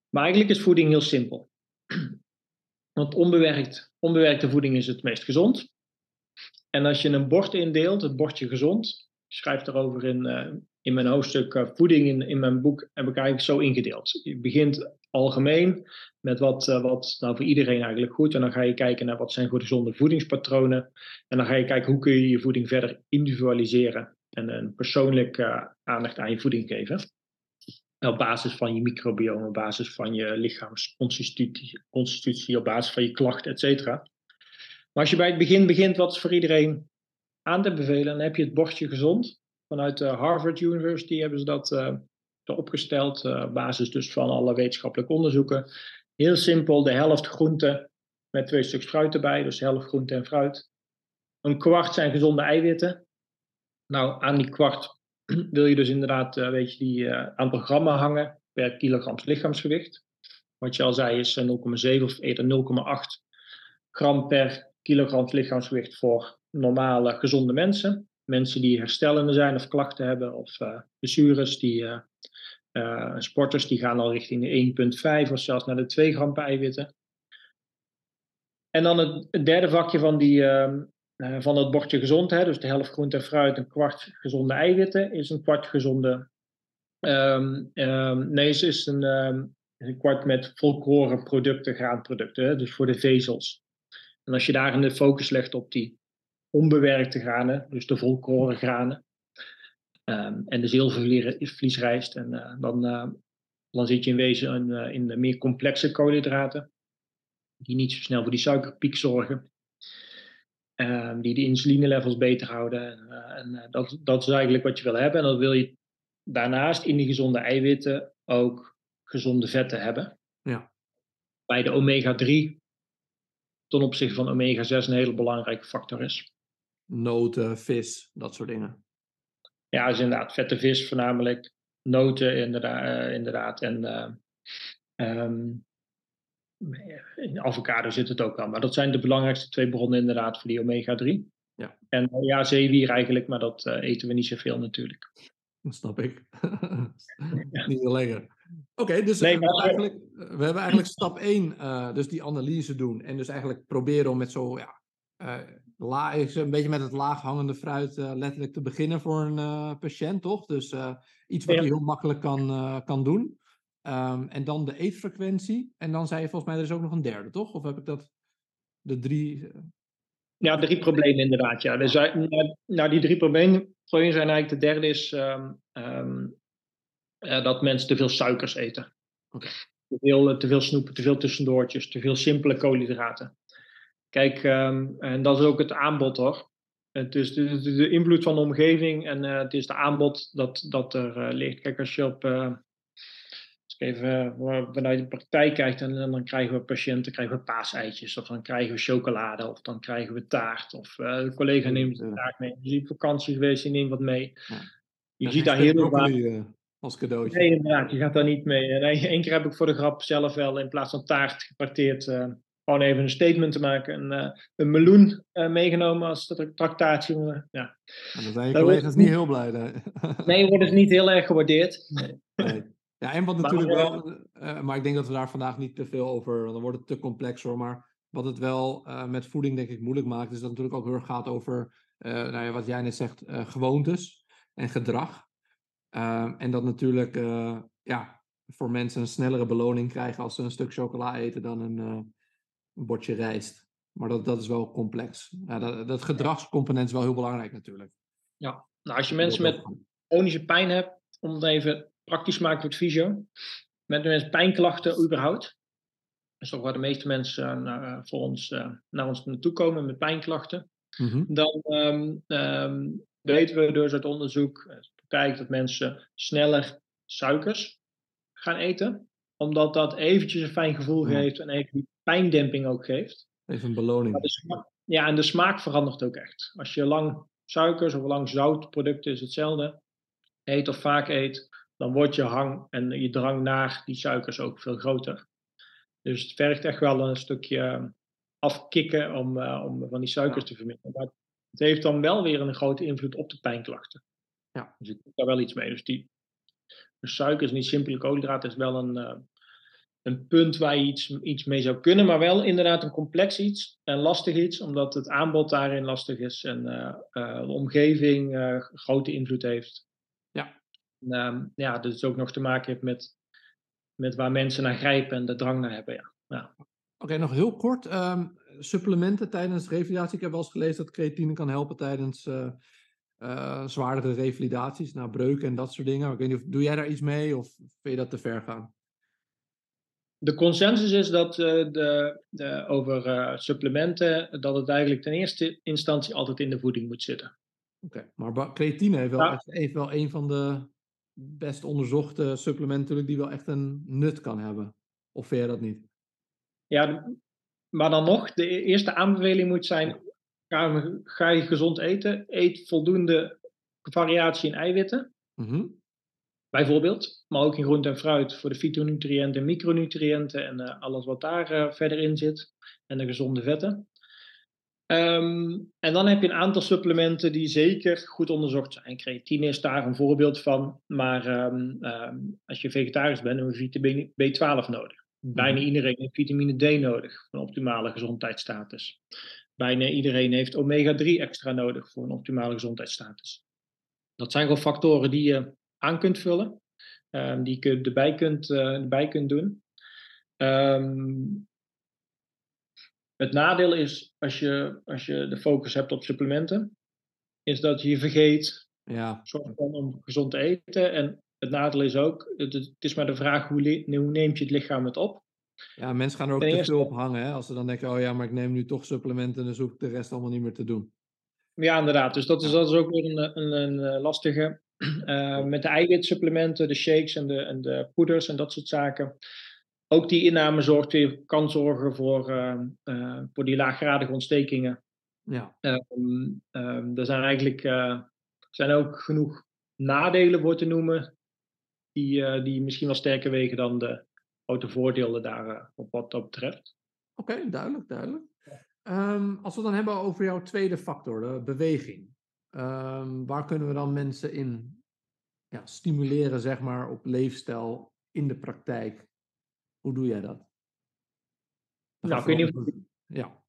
Maar eigenlijk is voeding heel simpel. (clears throat) Want onbewerkt, onbewerkte voeding is het meest gezond. En als je een bord indeelt, het bordje gezond, ik schrijf daarover in, uh, in mijn hoofdstuk uh, voeding in, in mijn boek, heb ik eigenlijk zo ingedeeld. Je begint algemeen met wat, uh, wat nou voor iedereen eigenlijk goed. En dan ga je kijken naar wat zijn gezonde voedingspatronen. En dan ga je kijken hoe kun je je voeding verder individualiseren en een persoonlijke aandacht aan je voeding geven. Op basis van je microbiome, op basis van je lichaamsconstitutie, op basis van je klachten, et cetera. Maar als je bij het begin begint, wat is voor iedereen aan te bevelen, dan heb je het bordje gezond. Vanuit de Harvard University hebben ze dat uh, opgesteld, uh, basis dus van alle wetenschappelijke onderzoeken. Heel simpel, de helft groente met twee stuks fruit erbij, dus helft groente en fruit. Een kwart zijn gezonde eiwitten. Nou, aan die kwart (clears throat) wil je dus inderdaad, uh, weet je, die aantal grammen hangen per kilogram lichaamsgewicht. Wat je al zei is 0,7 of eerder 0,8 gram per kilogram lichaamsgewicht voor normale, gezonde mensen. Mensen die herstellende zijn of klachten hebben, of uh, blessures, die, uh, uh, sporters, die gaan al richting de 1,5 of zelfs naar de 2 gram eiwitten. En dan het, derde vakje van, die, ehm, van het bordje gezondheid, dus de helft groente en fruit, een kwart gezonde eiwitten, is een kwart gezonde. Um, um, nee, is een, een kwart met volkoren producten, graanproducten, dus voor de vezels. En als je daar de focus legt op die onbewerkte granen, dus de volkoren granen, um, en de zilvervliesrijst, en uh, dan, uh, dan zit je in wezen in, uh, in de meer complexe koolhydraten, die niet zo snel voor die suikerpiek zorgen, um, die de insulinelevels beter houden. en dat, dat is eigenlijk wat je wil hebben. En dan wil je daarnaast in die gezonde eiwitten ook gezonde vetten hebben. Ja. Bij de omega-3 ten opzichte van omega-6 een hele belangrijke factor is. Noten, vis, dat soort dingen. Ja, dus inderdaad, vette vis voornamelijk. Noten inderdaad. Uh, inderdaad en uh, um, in avocado zit het ook aan. Maar dat zijn de belangrijkste twee bronnen inderdaad voor die omega-3. Ja. En uh, ja, zeewier eigenlijk, maar dat eten we niet zoveel natuurlijk. Dat snap ik. Niet zo lekker. Oké, okay, dus nee, we, eigenlijk, we hebben eigenlijk stap 1, uh, dus die analyse doen. En dus eigenlijk proberen om met zo, ja, uh, la, een beetje met het laaghangende fruit uh, letterlijk te beginnen voor een patiënt, toch? Dus iets wat hij heel makkelijk kan, kan doen. Um, en dan de eetfrequentie. En dan zei je volgens mij, er is ook nog een derde, toch? Of heb ik dat, de drie... Ja, drie problemen inderdaad, ja. Dus, nou, die drie problemen, problemen zijn eigenlijk, de derde is... Um, um, uh, dat mensen te veel suikers eten. Okay. Te, veel, te veel snoepen, te veel tussendoortjes, te veel simpele koolhydraten. Kijk, um, en dat is ook het aanbod hoor. Het is de, de, de invloed van de omgeving en uh, het is de aanbod dat, dat er ligt. Kijk, als je op, als ik even vanuit de praktijk kijkt, en, en, dan krijgen we patiënten krijgen we paaseitjes, of dan krijgen we chocolade, of dan krijgen we taart, of de collega neemt de taart mee. Je ziet vakantie geweest, je neemt wat mee. Ja. Je ziet daar heel veel als cadeautje. Nee, inderdaad, je gaat daar niet mee. Eén keer heb ik voor de grap zelf wel in plaats van taart geparteerd uh, gewoon even een statement te maken. Een, uh, een meloen uh, meegenomen als tractatie. ja. En dan zijn je collega's niet heel blij. Nee, nee wordt het niet heel erg gewaardeerd. Nee. nee. Ja, en wat natuurlijk wel, maar ik denk dat we daar vandaag niet te veel over, want dan wordt het te complex hoor. Maar wat het wel met voeding denk ik moeilijk maakt, is dat het natuurlijk ook heel erg gaat over, nou ja, wat jij net zegt, gewoontes en gedrag. Uh, en dat natuurlijk ja, voor mensen een snellere beloning krijgen als ze een stuk chocola eten dan een, een bordje rijst. Maar dat, dat is wel complex. Ja, dat, dat gedragscomponent is wel heel belangrijk natuurlijk. Ja, nou als je mensen met chronische pijn hebt, om het even praktisch maken het fysio, met mensen pijnklachten überhaupt, dat is toch waar de meeste mensen naar, voor ons, naar ons naartoe komen met pijnklachten, mm-hmm. dan um, um, weten we dus uit onderzoek, praktijk dat mensen sneller suikers gaan eten. Omdat dat eventjes een fijn gevoel ja. geeft en even die pijndemping ook geeft. Even een beloning. Smaak, ja, en de smaak verandert ook echt. Als je lang suikers of lang zoutproducten is hetzelfde. Eet of vaak eet, dan wordt je hang en je drang naar die suikers ook veel groter. Dus het vergt echt wel een stukje afkicken om, uh, om van die suikers ja. te verminderen. Maar het heeft dan wel weer een grote invloed op de pijnklachten. Ja. Dus ik doe daar wel iets mee. Dus die dus suiker is niet simpele koolhydraten, is wel een, uh, een punt waar je iets, iets mee zou kunnen, maar wel inderdaad een complex iets en lastig iets, omdat het aanbod daarin lastig is en uh, uh, de omgeving grote invloed heeft. Ja. En, ehm, ja, dus het ook nog te maken heeft met, met waar mensen naar grijpen en de drang naar hebben. Ja. ja. Oké, okay, nog heel kort. Um, supplementen tijdens revalidatie. Ik heb wel eens gelezen dat creatine kan helpen tijdens uh, zwaardere revalidaties, na breuken en dat soort dingen. Ik weet niet of, doe jij daar iets mee of vind je dat te ver gaan? De consensus is dat uh, de, de, over uh, supplementen, dat het eigenlijk ten eerste instantie altijd in de voeding moet zitten. Oké, okay, maar creatine heeft wel, ja. echt, wel een van de best onderzochte supplementen die wel echt een nut kan hebben. Of vind je dat niet? Ja, maar dan nog, de e-, eerste aanbeveling moet zijn, ga, ga je gezond eten, eet voldoende variatie in eiwitten. Mm -hmm. Bijvoorbeeld, maar ook in groente en fruit voor de fytonutriënten en micronutriënten en uh, alles wat daar uh, verder in zit. En de gezonde vetten. Um, en dan heb je een aantal supplementen die zeker goed onderzocht zijn. Creatine is daar een voorbeeld van. Maar um, um, als je vegetarisch bent, dan heb je vitamine B12 nodig. Bijna iedereen heeft vitamine D nodig voor een optimale gezondheidsstatus. Bijna iedereen heeft omega-3 extra nodig voor een optimale gezondheidsstatus. Dat zijn gewoon factoren die je aan kunt vullen, die je erbij kunt, uh, erbij kunt doen. Um, het nadeel is, als je, als je de focus hebt op supplementen, is dat je vergeet ja. om gezond te eten. En het nadeel is ook, het, het is maar de vraag hoe, hoe neemt je het lichaam het op. Ja, mensen gaan er ook te veel op hangen. Hè? Als ze dan denken, oh ja, maar ik neem nu toch supplementen, dan hoef ik de rest allemaal niet meer te doen. Ja, inderdaad. Dus dat is, dat is ook weer een, een, een lastige. Uh, (clears throat) met de eiwitsupplementen, de shakes en de, en de poeders en dat soort zaken. Ook die inname zorgt weer, kan zorgen voor, uh, uh, voor die laaggradige ontstekingen. Ja. Um, um, er zijn eigenlijk zijn ook genoeg nadelen voor te noemen, die, die misschien wel sterker wegen dan de grote voordelen daar op wat dat betreft. Oké, okay, duidelijk, duidelijk. Um, als we dan hebben over jouw tweede factor, de beweging. Waar kunnen we dan mensen in ja, stimuleren, zeg maar, op leefstijl in de praktijk? Hoe doe jij dat? nou, ik weet niet of ja.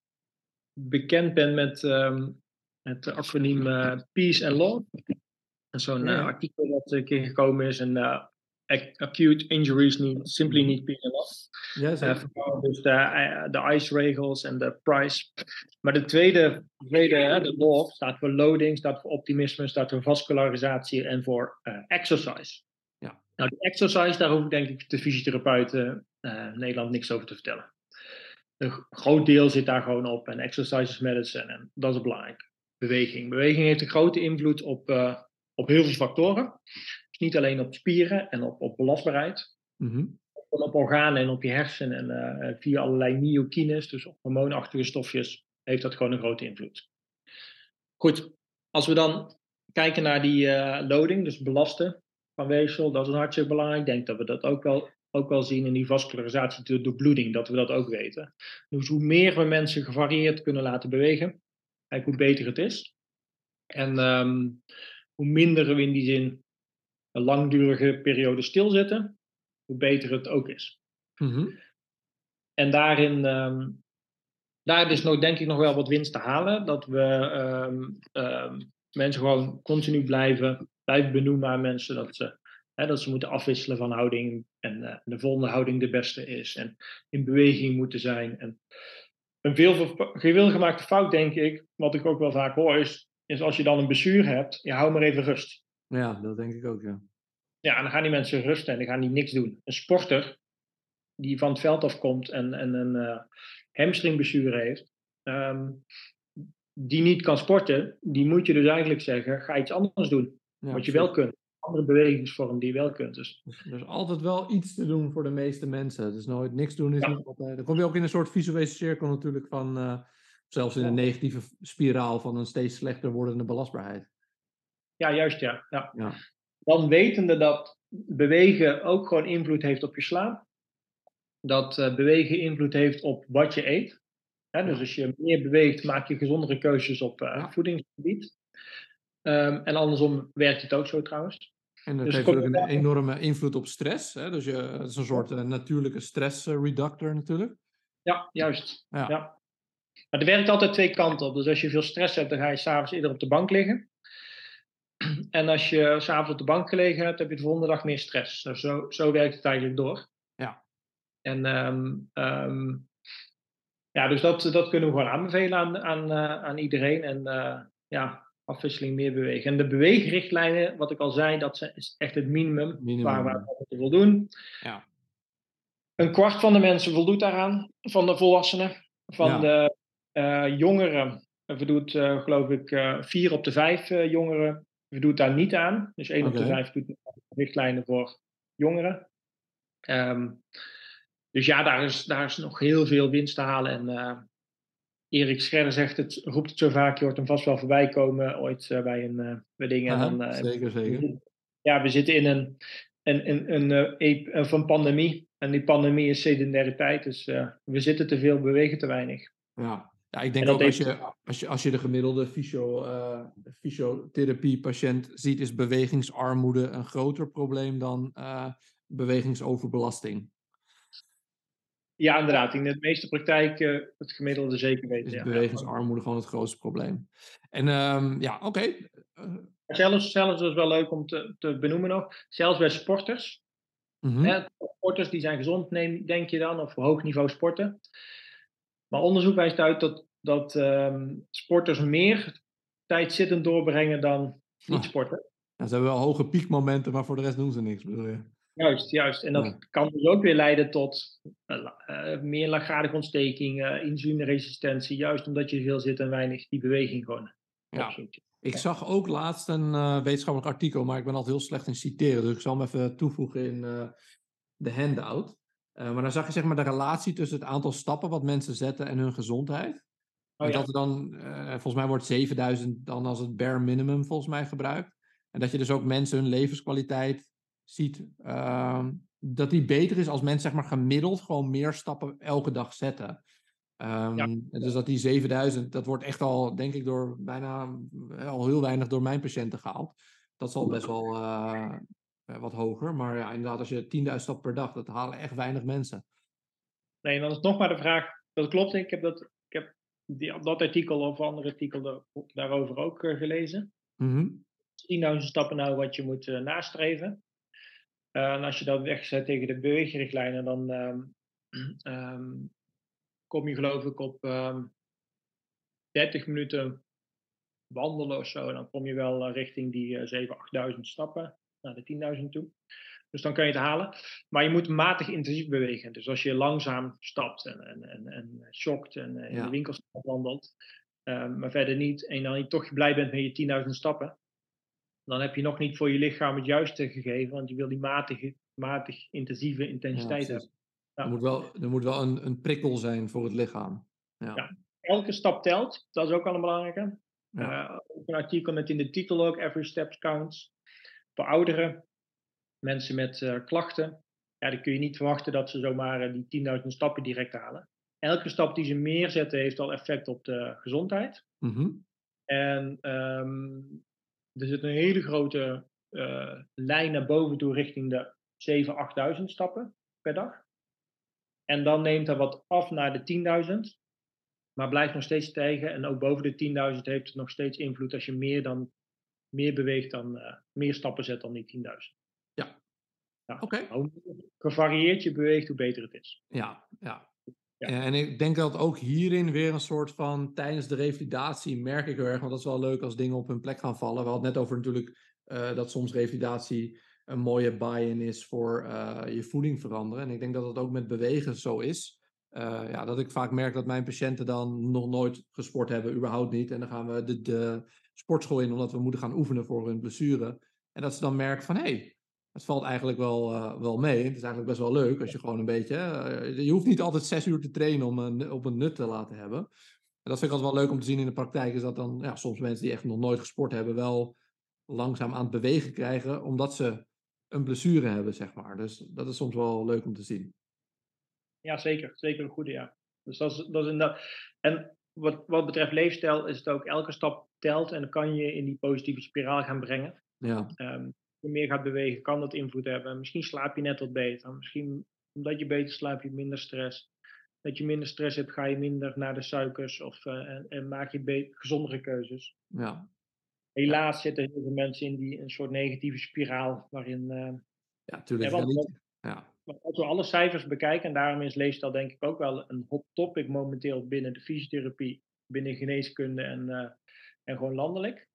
bekend bent met um, het acroniem uh, Peace and Law. Zo'n ja. uh, artikel dat een keer gekomen is. En uh, acute injuries need, simply need being enough. Ja, uh, dus de, de ICE-regels en de price. Maar de tweede, tweede de law, staat voor loading, staat voor optimisme, staat voor vascularisatie en voor exercise. Nou, die exercise, daar hoef ik denk ik de fysiotherapeuten uh, Nederland niks over te vertellen. Een groot deel zit daar gewoon op en exercise is medicine en dat is belangrijk. Beweging. Beweging heeft een grote invloed op, uh, op heel veel factoren. Dus niet alleen op spieren en op, op belastbaarheid, mm-hmm. op organen en op je hersenen en uh, via allerlei myokines, dus op hormoonachtige stofjes, heeft dat gewoon een grote invloed. Goed, als we dan kijken naar die uh, loading, dus belasten van weefsel, dat is hartstikke belangrijk. Ik denk dat we dat ook wel, ook wel zien in die vascularisatie door bloeding, dat we dat ook weten. Dus hoe meer we mensen gevarieerd kunnen laten bewegen, hoe beter het is. En um, hoe minder we in die zin een langdurige periode stilzitten, hoe beter het ook is. Mm-hmm. En daarin, um, daar is nog, denk ik nog wel wat winst te halen. Dat we um, mensen gewoon continu blijven, blijven benoemen aan mensen dat ze, hè, dat ze moeten afwisselen van houding en uh, de volgende houding de beste is. En in beweging moeten zijn. En een veel, gemaakte fout, denk ik, wat ik ook wel vaak hoor, is, is als je dan een bestuur hebt, je hou maar even rust. Ja, dat denk ik ook, ja. Ja, en dan gaan die mensen rusten en dan gaan die niks doen. Een sporter die van het veld afkomt en, en een uh, hamstringblessure heeft, um, die niet kan sporten, die moet je dus eigenlijk zeggen, ga iets anders doen. Ja, wat je wel kunt. Andere bewegingsvorm die je wel kunt. Dus. dus. Er is altijd wel iets te doen voor de meeste mensen. Dus nooit niks doen is ja. niet altijd. Dan kom je ook in een soort visuele cirkel natuurlijk van, uh, zelfs in een negatieve spiraal van een steeds slechter wordende belastbaarheid. Ja, juist ja. ja. ja. Dan wetende dat bewegen ook gewoon invloed heeft op je slaap. Dat uh, bewegen invloed heeft op wat je eet. Hè, dus als je meer beweegt, maak je gezondere keuzes op uh, voedingsgebied. Um, en andersom werkt het ook zo trouwens. En dat dus heeft ook een enorme invloed op stress. Hè? Dus je, het is een soort uh, natuurlijke stressreductor natuurlijk. Ja, juist. Ja. ja. Maar het werkt altijd twee kanten op. Dus als je veel stress hebt, dan ga je s'avonds eerder op de bank liggen. (clears throat) En als je s'avonds op de bank gelegen hebt, heb je de volgende dag meer stress. Dus zo, zo werkt het eigenlijk door. Ja. En um, um, ja, dus dat, dat kunnen we gewoon aanbevelen aan, aan, uh, aan iedereen. En uh, ja, afwisseling meer bewegen. En de beweegrichtlijnen, wat ik al zei, dat is echt het minimum, Minimum, waar we moeten voldoen. Ja. Een kwart van de mensen voldoet daaraan, van de volwassenen. Van Ja. de eh, jongeren voldoet, eh, geloof ik, eh, vier op de vijf jongeren voldoet daar niet aan. Dus één op de vijf doet aan richtlijnen voor jongeren. Ehm, dus ja, daar is, daar is nog heel veel winst te halen. En Erik Scherder zegt het, roept het zo vaak, je hoort hem vast wel voorbij komen ooit eh, bij een eh, bij dingen. En Aha, dan, eh, zeker, zeker. ja, we zitten in een, een, een, een, van pandemie. En die pandemie is sedentariteit. Dus we zitten te veel, bewegen te weinig. Ja. ja, ik denk En ook als je, als, je, als je de gemiddelde fysio, fysiotherapie-patiënt ziet, is bewegingsarmoede een groter probleem dan eh, bewegingsoverbelasting. Ja, inderdaad. In de meeste praktijk eh, het gemiddelde zeker weten. Is ja. bewegingsarmoede gewoon het grootste probleem. En ehm, ja, oké. Eh, Zelfs, zelfs dat is wel leuk om te, te benoemen nog. Zelfs bij sporters. mhm. Hè, sporters die zijn gezond, neem, denk je dan, of hoog niveau sporten. Maar onderzoek wijst uit dat, dat ehm, sporters meer tijd zittend doorbrengen dan niet Ah. sporten. Ja, ze hebben wel hoge piekmomenten, maar voor de rest doen ze niks, bedoel je? Juist, juist. En dat Ja. kan dus ook weer leiden tot eh, meer laaggradige ontsteking, eh insulineresistentie. Juist omdat je veel zit en weinig die beweging gewoon Ja. opzoekt. Ik zag ook laatst een eh, wetenschappelijk artikel, maar ik ben altijd heel slecht in citeren, dus ik zal hem even toevoegen in eh, de handout. Maar dan zag je zeg maar de relatie tussen het aantal stappen wat mensen zetten en hun gezondheid. Oh en dat er dan, volgens mij wordt 7000 dan als het bare minimum volgens mij gebruikt. En dat je dus ook mensen hun levenskwaliteit ziet, ehm, dat die beter is als mensen zeg maar gemiddeld gewoon meer stappen elke dag zetten. Ehm, Dus dat die 7000, dat wordt echt al, denk ik, door bijna eh, al heel weinig door mijn patiënten gehaald. Dat is al best wel eh, eh, wat hoger. Maar ja, inderdaad, als je 10.000 stappen per dag, dat halen echt weinig mensen. Nee, en dan is nog maar de vraag. Dat klopt, ik heb dat, ik heb die, dat artikel of andere artikel daar- daarover ook gelezen. Mhm. 10.000 stappen nou wat je moet nastreven. Eh, en als je dat wegzet tegen de beweegrichtlijnen, dan ehm, (clears throat) ehm, kom je geloof ik op ehm 30 minuten wandelen of zo. En dan kom je wel eh, richting die eh 7.000, 8.000 stappen naar de 10.000 toe. Dus dan kan je het halen. Maar je moet matig intensief bewegen. Dus als je langzaam stapt en, en, en, en shockt en eh, in Ja. de winkelstraat wandelt, maar verder niet, en dan toch blij bent met je 10.000 stappen, dan heb je nog niet voor je lichaam het juiste gegeven, want je wil die matige, matig intensieve intensiteit Ja, hebben. Ja. Er moet wel, er moet wel een, een prikkel zijn voor het lichaam. Ja. Ja. Elke stap telt, dat is ook wel een belangrijke. Ja. Eh, ook een artikel met in de titel ook, Every Step Counts. Voor ouderen, mensen met eh, klachten, ja, dan kun je niet verwachten dat ze zomaar eh, die 10.000 stappen direct halen. Elke stap die ze meer zetten, heeft al effect op de gezondheid. Mhm. En ehm, er zit een hele grote eh, lijn naar boven toe richting de 7.000, 8.000 stappen per dag. En dan neemt er wat af naar de 10.000, maar blijft nog steeds stijgen. En ook boven de 10.000 heeft het nog steeds invloed als je meer, dan, meer beweegt dan, eh, meer stappen zet dan die 10.000. Ja. Ja. Oké. Hoe gevarieerd je beweegt, hoe beter het is. Ja, ja. Ja. En ik denk dat ook hierin weer een soort van tijdens de revalidatie merk ik heel erg, want dat is wel leuk als dingen op hun plek gaan vallen. We hadden net over natuurlijk eh, dat soms revalidatie een mooie buy-in is voor eh, je voeding veranderen. En ik denk dat dat ook met bewegen zo is. Eh, ja, dat ik vaak merk dat mijn patiënten dan nog nooit gesport hebben, überhaupt niet. En dan gaan we de, de sportschool in omdat we moeten gaan oefenen voor hun blessure. En dat ze dan merken van, hé, hey, het valt eigenlijk wel, eh, wel mee. Het is eigenlijk best wel leuk als je gewoon een beetje. eh, je hoeft niet altijd zes uur te trainen om een, op een nut te laten hebben. En dat vind ik altijd wel leuk om te zien in de praktijk. Is dat dan ja, soms mensen die echt nog nooit gesport hebben, wel langzaam aan het bewegen krijgen. Omdat ze een blessure hebben, zeg maar. Dus dat is soms wel leuk om te zien. Ja, zeker. Zeker een goede, ja. Dus dat is, dat is inderdaad. En wat, wat betreft leefstijl is het ook elke stap telt en dan kan je in die positieve spiraal gaan brengen. Ja, Ehm, je meer gaat bewegen, kan dat invloed hebben. Misschien slaap je net wat beter. Misschien omdat je beter slaapt, heb je minder stress. Dat je minder stress hebt, ga je minder naar de suikers of, eh, en, en maak je gezondere keuzes. ja, Helaas zitten heel veel mensen in die een soort negatieve spiraal waarin. eh, ja, tuurlijk. Ja, Ja, want- niet- ja, Maar als we alle cijfers bekijken, en daarom is leefstijl denk ik ook wel een hot topic momenteel binnen de fysiotherapie, binnen geneeskunde en, eh, en gewoon landelijk.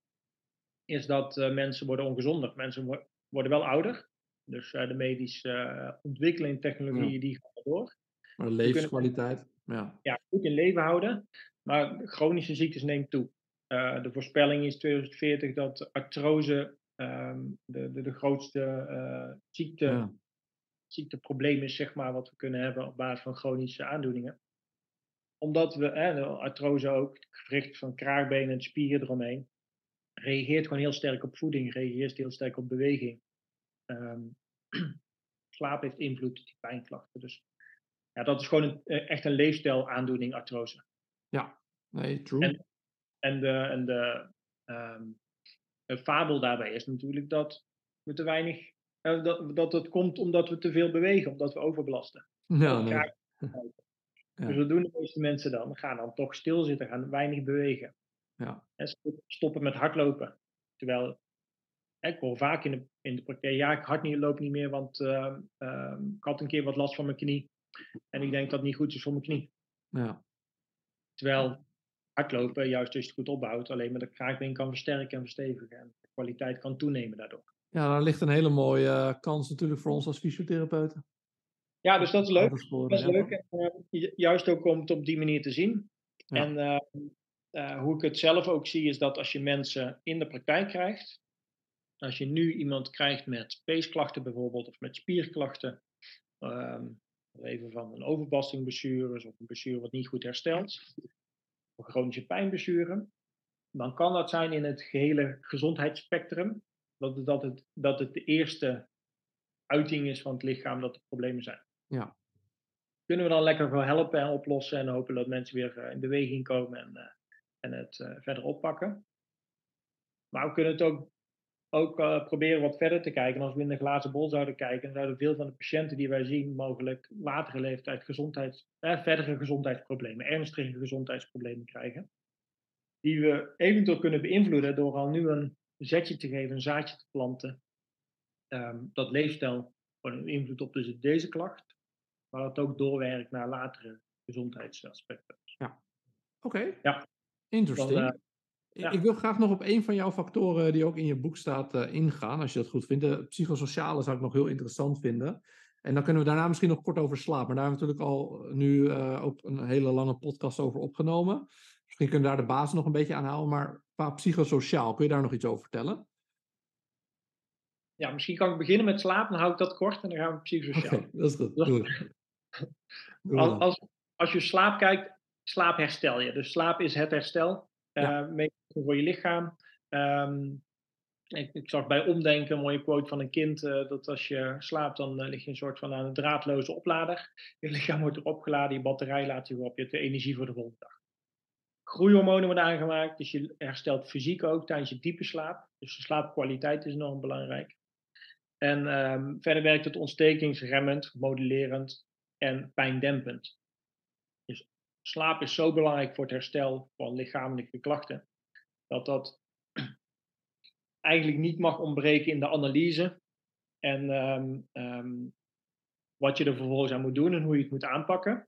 Is dat mensen worden ongezonder. Mensen worden wel ouder. Dus de medische ontwikkeling, technologieën, die gaan door. Maar levenskwaliteit, ja. Ja, goed in leven houden. Maar chronische ziektes neemt toe. de voorspelling is 2040 dat artrose ehm, de, de, de, grootste ziekte, ja. ziekteprobleem is, zeg maar, wat we kunnen hebben op basis van chronische aandoeningen omdat we, hè, artrose ook, gewricht van kraakbenen en spieren eromheen, reageert gewoon heel sterk op voeding, reageert heel sterk op beweging. Um, (clears throat) slaap heeft invloed op die pijnklachten. Dus ja, dat is gewoon een, eh, echt een leefstijlaandoening, artrose. Ja, nee, true. En, en de, en de, um, fabel daarbij is natuurlijk dat we te weinig, uh, dat, dat het komt omdat we te veel bewegen, omdat we overbelasten. Ja, nee. (laughs) Dus wat doen de meeste mensen dan? Gaan dan toch stilzitten, gaan weinig bewegen. Ja. En stoppen met hardlopen. Terwijl, ik hoor vaak in de, in de praktijk, ja, ik hardloop niet meer, want uh, uh, ik had een keer wat last van mijn knie. En ik denk dat het niet goed is voor mijn knie. Ja. Terwijl hardlopen, juist als je het goed opbouwt, alleen maar de kraakbeen kan versterken en verstevigen. En de kwaliteit kan toenemen daardoor. Ja, daar ligt een hele mooie uh, kans natuurlijk voor ons als fysiotherapeuten. Ja, dus dat is leuk. Dat is leuk. En, uh, juist ook om het op die manier te zien. Ja. En uh, uh, hoe ik het zelf ook zie, is dat als je mensen in de praktijk krijgt, als je nu iemand krijgt met peesklachten bijvoorbeeld, of met spierklachten, um, even van een overbelastingblessure of een blessure wat niet goed herstelt, of chronische pijnblessure, dan kan dat zijn in het gehele gezondheidsspectrum, dat, dat, het, dat het de eerste uiting is van het lichaam dat er problemen zijn. Ja. Kunnen we dan lekker voor helpen en oplossen en hopen dat mensen weer uh, in beweging komen en, en het uh, verder oppakken. Maar we kunnen het ook, ook proberen wat verder te kijken. En als we in de glazen bol zouden kijken, zouden veel van de patiënten die wij zien mogelijk latere leeftijd gezondheids, verdere gezondheidsproblemen, ernstige gezondheidsproblemen krijgen. Die we eventueel kunnen beïnvloeden door al nu een zetje te geven, een zaadje te planten. Um, dat leefstijl gewoon een invloed op dus deze klacht maar dat ook doorwerkt naar latere gezondheidsaspecten. Ja, oké. Ja. Interesting. Dan, ja. Ik wil graag nog op een van jouw factoren die ook in je boek staat uh, ingaan, als je dat goed vindt. De psychosociale zou ik nog heel interessant vinden. En dan kunnen we daarna misschien nog kort over slaap. Maar daar hebben we natuurlijk al nu uh, ook een hele lange podcast over opgenomen. Misschien kunnen we daar de basis nog een beetje aan houden. Maar qua psychosociaal, kun je daar nog iets over vertellen? Ja, misschien kan ik beginnen met slaap, dan hou ik dat kort en dan gaan we psychosociaal. Okay, dat is goed. (laughs) Doe als, als, als je slaap kijkt, slaap herstel je. Dus slaap is het herstel. Ja. Uh, voor je lichaam. Um, ik, ik, zag bij omdenken een mooie quote van een kind. Uh, dat als je slaapt, dan uh, lig je een soort van aan een draadloze oplader. Je lichaam wordt erop geladen, je batterij laat je op. Je hebt de energie voor de volgende dag. Groeihormonen worden aangemaakt, dus je herstelt fysiek ook tijdens je diepe slaap. Dus de slaapkwaliteit is enorm belangrijk. En um, verder werkt het ontstekingsremmend, modulerend en pijndempend. Slaap is zo belangrijk voor het herstel van lichamelijke klachten, dat dat (clears throat) eigenlijk niet mag ontbreken in de analyse en um, um, wat je er vervolgens aan moet doen en hoe je het moet aanpakken.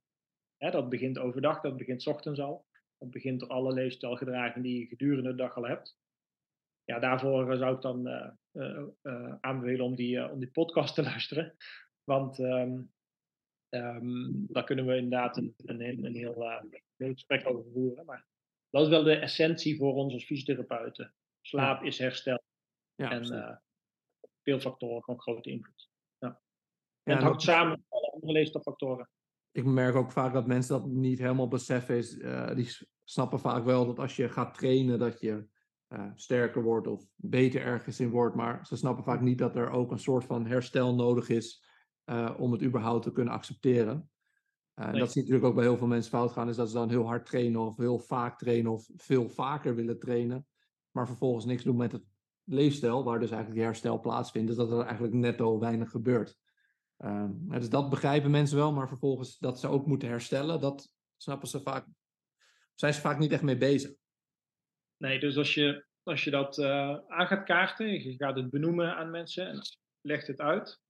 dat begint overdag, dat begint ochtends al. Dat begint door alle leefstijlgedragingen die je gedurende de dag al hebt ja, daarvoor zou ik dan uh, uh, aanbevelen om die, om die podcast te (laughs) luisteren. Want um, um, daar kunnen we inderdaad een, een, een heel uh, gesprek over voeren. Maar dat is wel de essentie voor ons als fysiotherapeuten. Slaap ja. is herstel. Ja, en veel factoren van grote invloed. Ja. En het hangt samen met alle andere leefstijlfactoren. Ik merk ook vaak dat mensen dat niet helemaal beseffen. Is, die snappen vaak wel dat als je gaat trainen, dat je uh, sterker wordt of beter ergens in wordt. Maar ze snappen vaak niet dat er ook een soort van herstel nodig is uh, om het überhaupt te kunnen accepteren. Uh, nee. Dat zie je natuurlijk ook bij heel veel mensen fout gaan, is dat ze dan heel hard trainen of heel vaak trainen of veel vaker willen trainen. Maar vervolgens niks doen met het leefstijl, waar dus eigenlijk die herstel plaatsvindt. Dus dat er eigenlijk netto weinig gebeurt. dus dat begrijpen mensen wel, maar vervolgens dat ze ook moeten herstellen, dat snappen ze vaak, zijn ze vaak niet echt mee bezig. Nee, dus als je, als je dat uh, aan gaat kaarten, je gaat het benoemen aan mensen en legt het uit,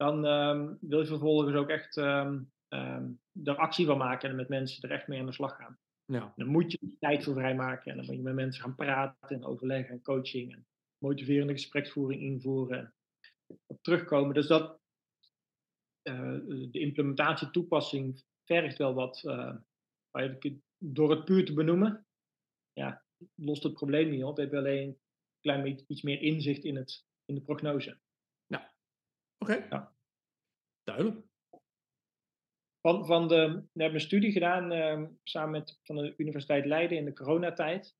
dan um, wil je vervolgens ook echt um, um, er actie van maken en met mensen er echt mee aan de slag gaan. Ja. Dan moet je tijd voor vrijmaken en dan moet je met mensen gaan praten en overleggen en coaching. En motiverende gespreksvoering invoeren. Op terugkomen. Dus dat, de implementatie toepassing vergt wel wat. door het puur te benoemen, ja, lost het probleem niet op. We hebben alleen een klein beetje iets meer inzicht in, het, in de prognose. Oké. Ja. Duidelijk. Van, van de, we hebben een studie gedaan uh, samen met van de Universiteit Leiden in de coronatijd.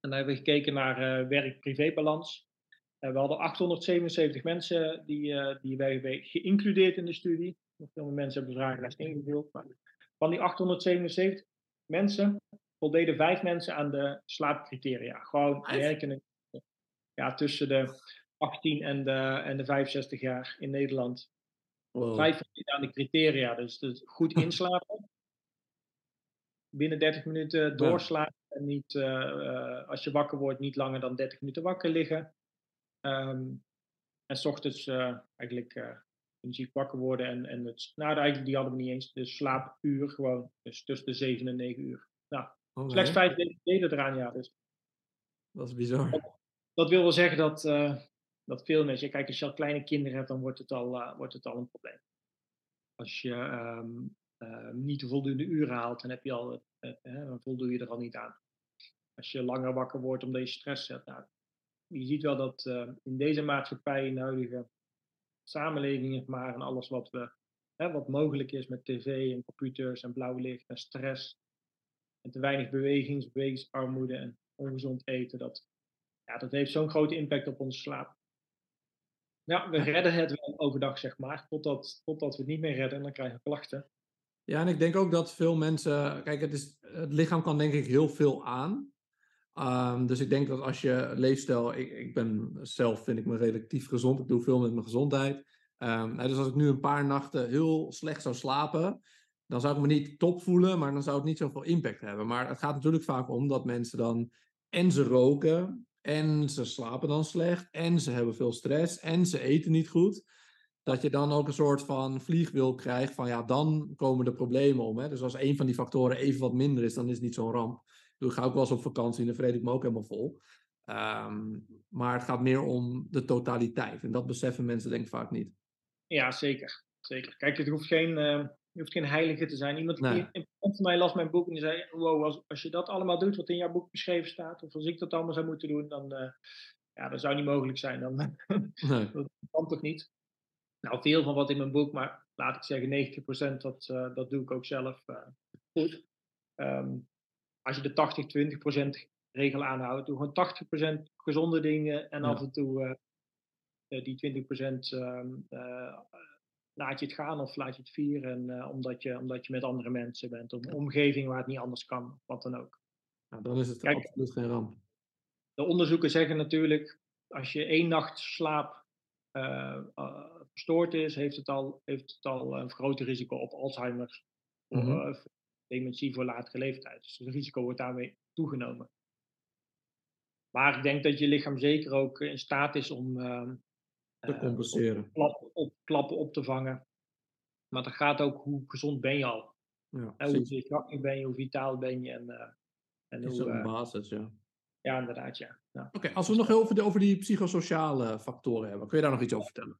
En daar hebben we gekeken naar uh, werk-privébalans. Uh, we hadden 877 mensen die, uh, die wij hebben geïncludeerd in de studie. Veel mensen hebben de vragenlijst ingevuld. Maar van die 877 mensen voldeden vijf mensen aan de slaapcriteria. Gewoon werken ja, tussen de 18 en de, en de 65 jaar in Nederland. Wow. Vijf aan de criteria. Dus, dus goed (laughs) inslapen. Binnen 30 minuten doorslapen. En niet, uh, als je wakker wordt, niet langer dan 30 minuten wakker liggen. Um, en s ochtends uh, eigenlijk energiek wakker worden. En, en het, nou, eigenlijk die hadden we niet eens. Dus slaapuur gewoon. Dus tussen de 7 en 9 uur. Nou, okay. slechts vijf delen eraan, ja. Dus. Dat is bizar. Dat, dat wil wel zeggen dat, dat veel mensen, kijk, als je al kleine kinderen hebt, dan wordt het al, uh, wordt het al een probleem. Als je um, uh, niet de voldoende uren haalt, dan, heb je al, dan voldoe je er al niet aan. Als je langer wakker wordt omdat je stress hebt. Nou, je ziet wel dat in deze maatschappij, in de huidige samenleving, maar en alles wat, we, wat mogelijk is met tv en computers en blauw licht en stress, en te weinig bewegings, bewegingsarmoede en ongezond eten, dat, ja, dat heeft zo'n grote impact op onze slaap. Ja, we redden het wel overdag, zeg maar, totdat, totdat we het niet meer redden en dan krijgen we klachten. Ja, en ik denk ook dat veel mensen. Kijk, het, is, het lichaam kan denk ik heel veel aan. Um, dus ik denk dat als je leefstijl. Ik, ik ben zelf, vind ik me relatief gezond. Ik doe veel met mijn gezondheid. Um, dus als ik nu een paar nachten heel slecht zou slapen. Dan zou ik me niet top voelen, maar dan zou het niet zoveel impact hebben. Maar het gaat natuurlijk vaak om dat mensen dan. En ze roken, en ze slapen dan slecht. En ze hebben veel stress. En ze eten niet goed. Dat je dan ook een soort van vliegwil krijgt van ja, dan komen de problemen om. Hè? Dus als een van die factoren even wat minder is, dan is het niet zo'n ramp. Ik ga ook wel eens op vakantie en dan vreet ik me ook helemaal vol. Um, maar het gaat meer om de totaliteit. En dat beseffen mensen denk ik vaak niet. Ja, zeker. zeker. Kijk, het hoeft geen, uh, je hoeft geen heilige te zijn. Iemand nee. die van mij las mijn boek en die zei: Wow, als, als je dat allemaal doet wat in jouw boek beschreven staat, of als ik dat allemaal zou moeten doen, dan uh, ja, dat zou niet mogelijk zijn. Dan, (laughs) nee. dat kan toch niet? Nou, veel van wat in mijn boek, maar laat ik zeggen 90%, dat, uh, dat doe ik ook zelf uh, goed. Um, als je de 80-20% regel aanhoudt, doe gewoon 80% gezonde dingen en ja. af en toe die 20% um, laat je het gaan of laat je het vieren uh, omdat, je, omdat je met andere mensen bent. Of een omgeving waar het niet anders kan, wat dan ook. Nou, dan is het Kijk, absoluut geen ramp. De onderzoeken zeggen natuurlijk, als je één nacht slaap uh, uh, verstoord is, heeft het al, heeft het al een groter risico op Alzheimer, mm -hmm. dementie voor latere leeftijd. Dus het risico wordt daarmee toegenomen. Maar ik denk dat je lichaam zeker ook in staat is om te compenseren. Op, klap, op, klappen op te vangen. Maar dat gaat ook hoe gezond ben je al. Ja, en hoe krachtig ben je, hoe vitaal ben je. En, uh, en hoe, een basis, ja. Ja, inderdaad, ja. ja. Oké, als we nog over, de, over die psychosociale factoren hebben, kun je daar nog iets over vertellen?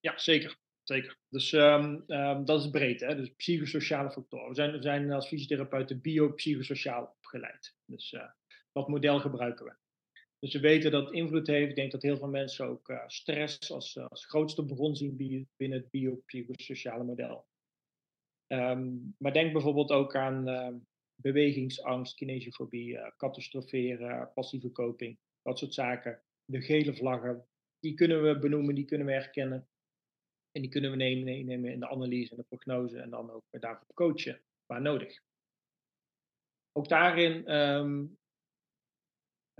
Ja, zeker. Zeker. Dus um, um, dat is breed, hè? dus psychosociale factoren. We zijn, we zijn als fysiotherapeuten biopsychosociaal opgeleid. Dus uh, dat model gebruiken we. Dus we weten dat het invloed heeft. Ik denk dat heel veel mensen ook uh, stress als, uh, als grootste bron zien binnen het biopsychosociale model. Um, maar denk bijvoorbeeld ook aan uh, bewegingsangst, kinesiofobie, catastroferen, passieve coping, dat soort zaken. De gele vlaggen, die kunnen we benoemen, die kunnen we herkennen. En die kunnen we nemen, in de analyse en de prognose en dan ook daarvoor coachen waar nodig. Ook daarin um,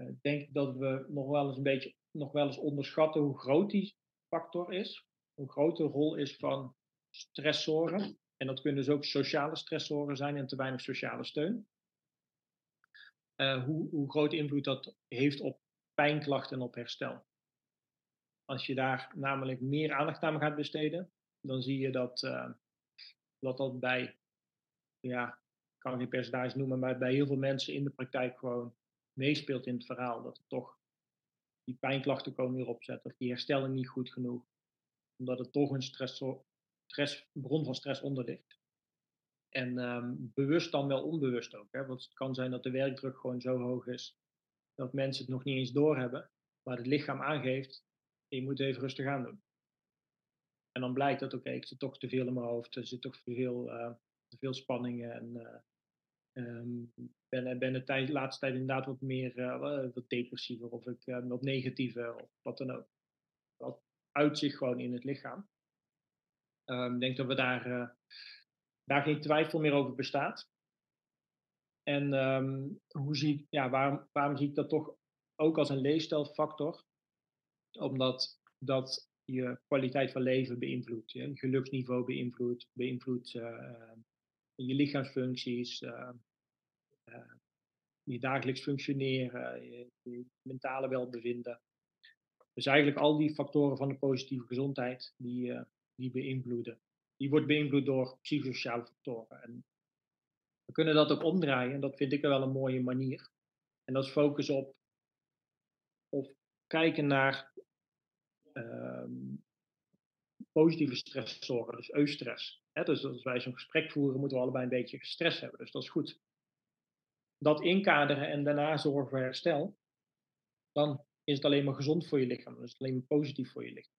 eh, denk dat we nog wel eens een beetje nog wel eens onderschatten hoe groot die factor is. Hoe groot de rol is van stressoren. En dat kunnen dus ook sociale stressoren zijn en te weinig sociale steun. Uh, hoe, hoe groot invloed dat heeft op pijnklachten en op herstel. Als je daar namelijk meer aandacht aan gaat besteden, dan zie je dat uh, dat, dat bij, ja, ik kan het niet percentage noemen, maar bij heel veel mensen in de praktijk gewoon meespeelt in het verhaal. Dat toch die pijnklachten komen weer opzetten of die herstellen niet goed genoeg. Omdat het toch een stress, stress, bron van stress onder ligt. En ehm, bewust dan wel onbewust ook. Hè? Want het kan zijn dat de werkdruk gewoon zo hoog is dat mensen het nog niet eens doorhebben. Maar het lichaam aangeeft, je moet even rustig aan doen. En dan blijkt dat, oké, ik zit toch te veel in mijn hoofd, er zit toch te veel, uh, te veel spanningen. En uh, um, ben, ben de laatste tijd inderdaad wat meer uh, wat depressiever of ik wat negatiever of wat dan ook. Dat uitzicht gewoon in het lichaam. Um, ik denk dat we daar, daar geen twijfel meer over bestaat. En um, hoe zie, ja, waarom, waarom zie ik dat toch ook als een leefstijlfactor? Omdat dat je kwaliteit van leven beïnvloedt, je geluksniveau beïnvloedt, beïnvloedt je lichaamsfuncties, uh, uh, je dagelijks functioneren, je, mentale welbevinden. Dus eigenlijk al die factoren van de positieve gezondheid die, die beïnvloeden. Die wordt beïnvloed door psychosociale factoren. En we kunnen dat ook omdraaien en dat vind ik wel een mooie manier. En dat is focus op of kijken naar positieve stressoren, dus eustress. Dus als wij zo'n gesprek voeren, moeten we allebei een beetje stress hebben. Dus dat is goed. Dat inkaderen en daarna zorgen voor herstel, dan is het alleen maar gezond voor je lichaam. Dan is het alleen maar positief voor je lichaam.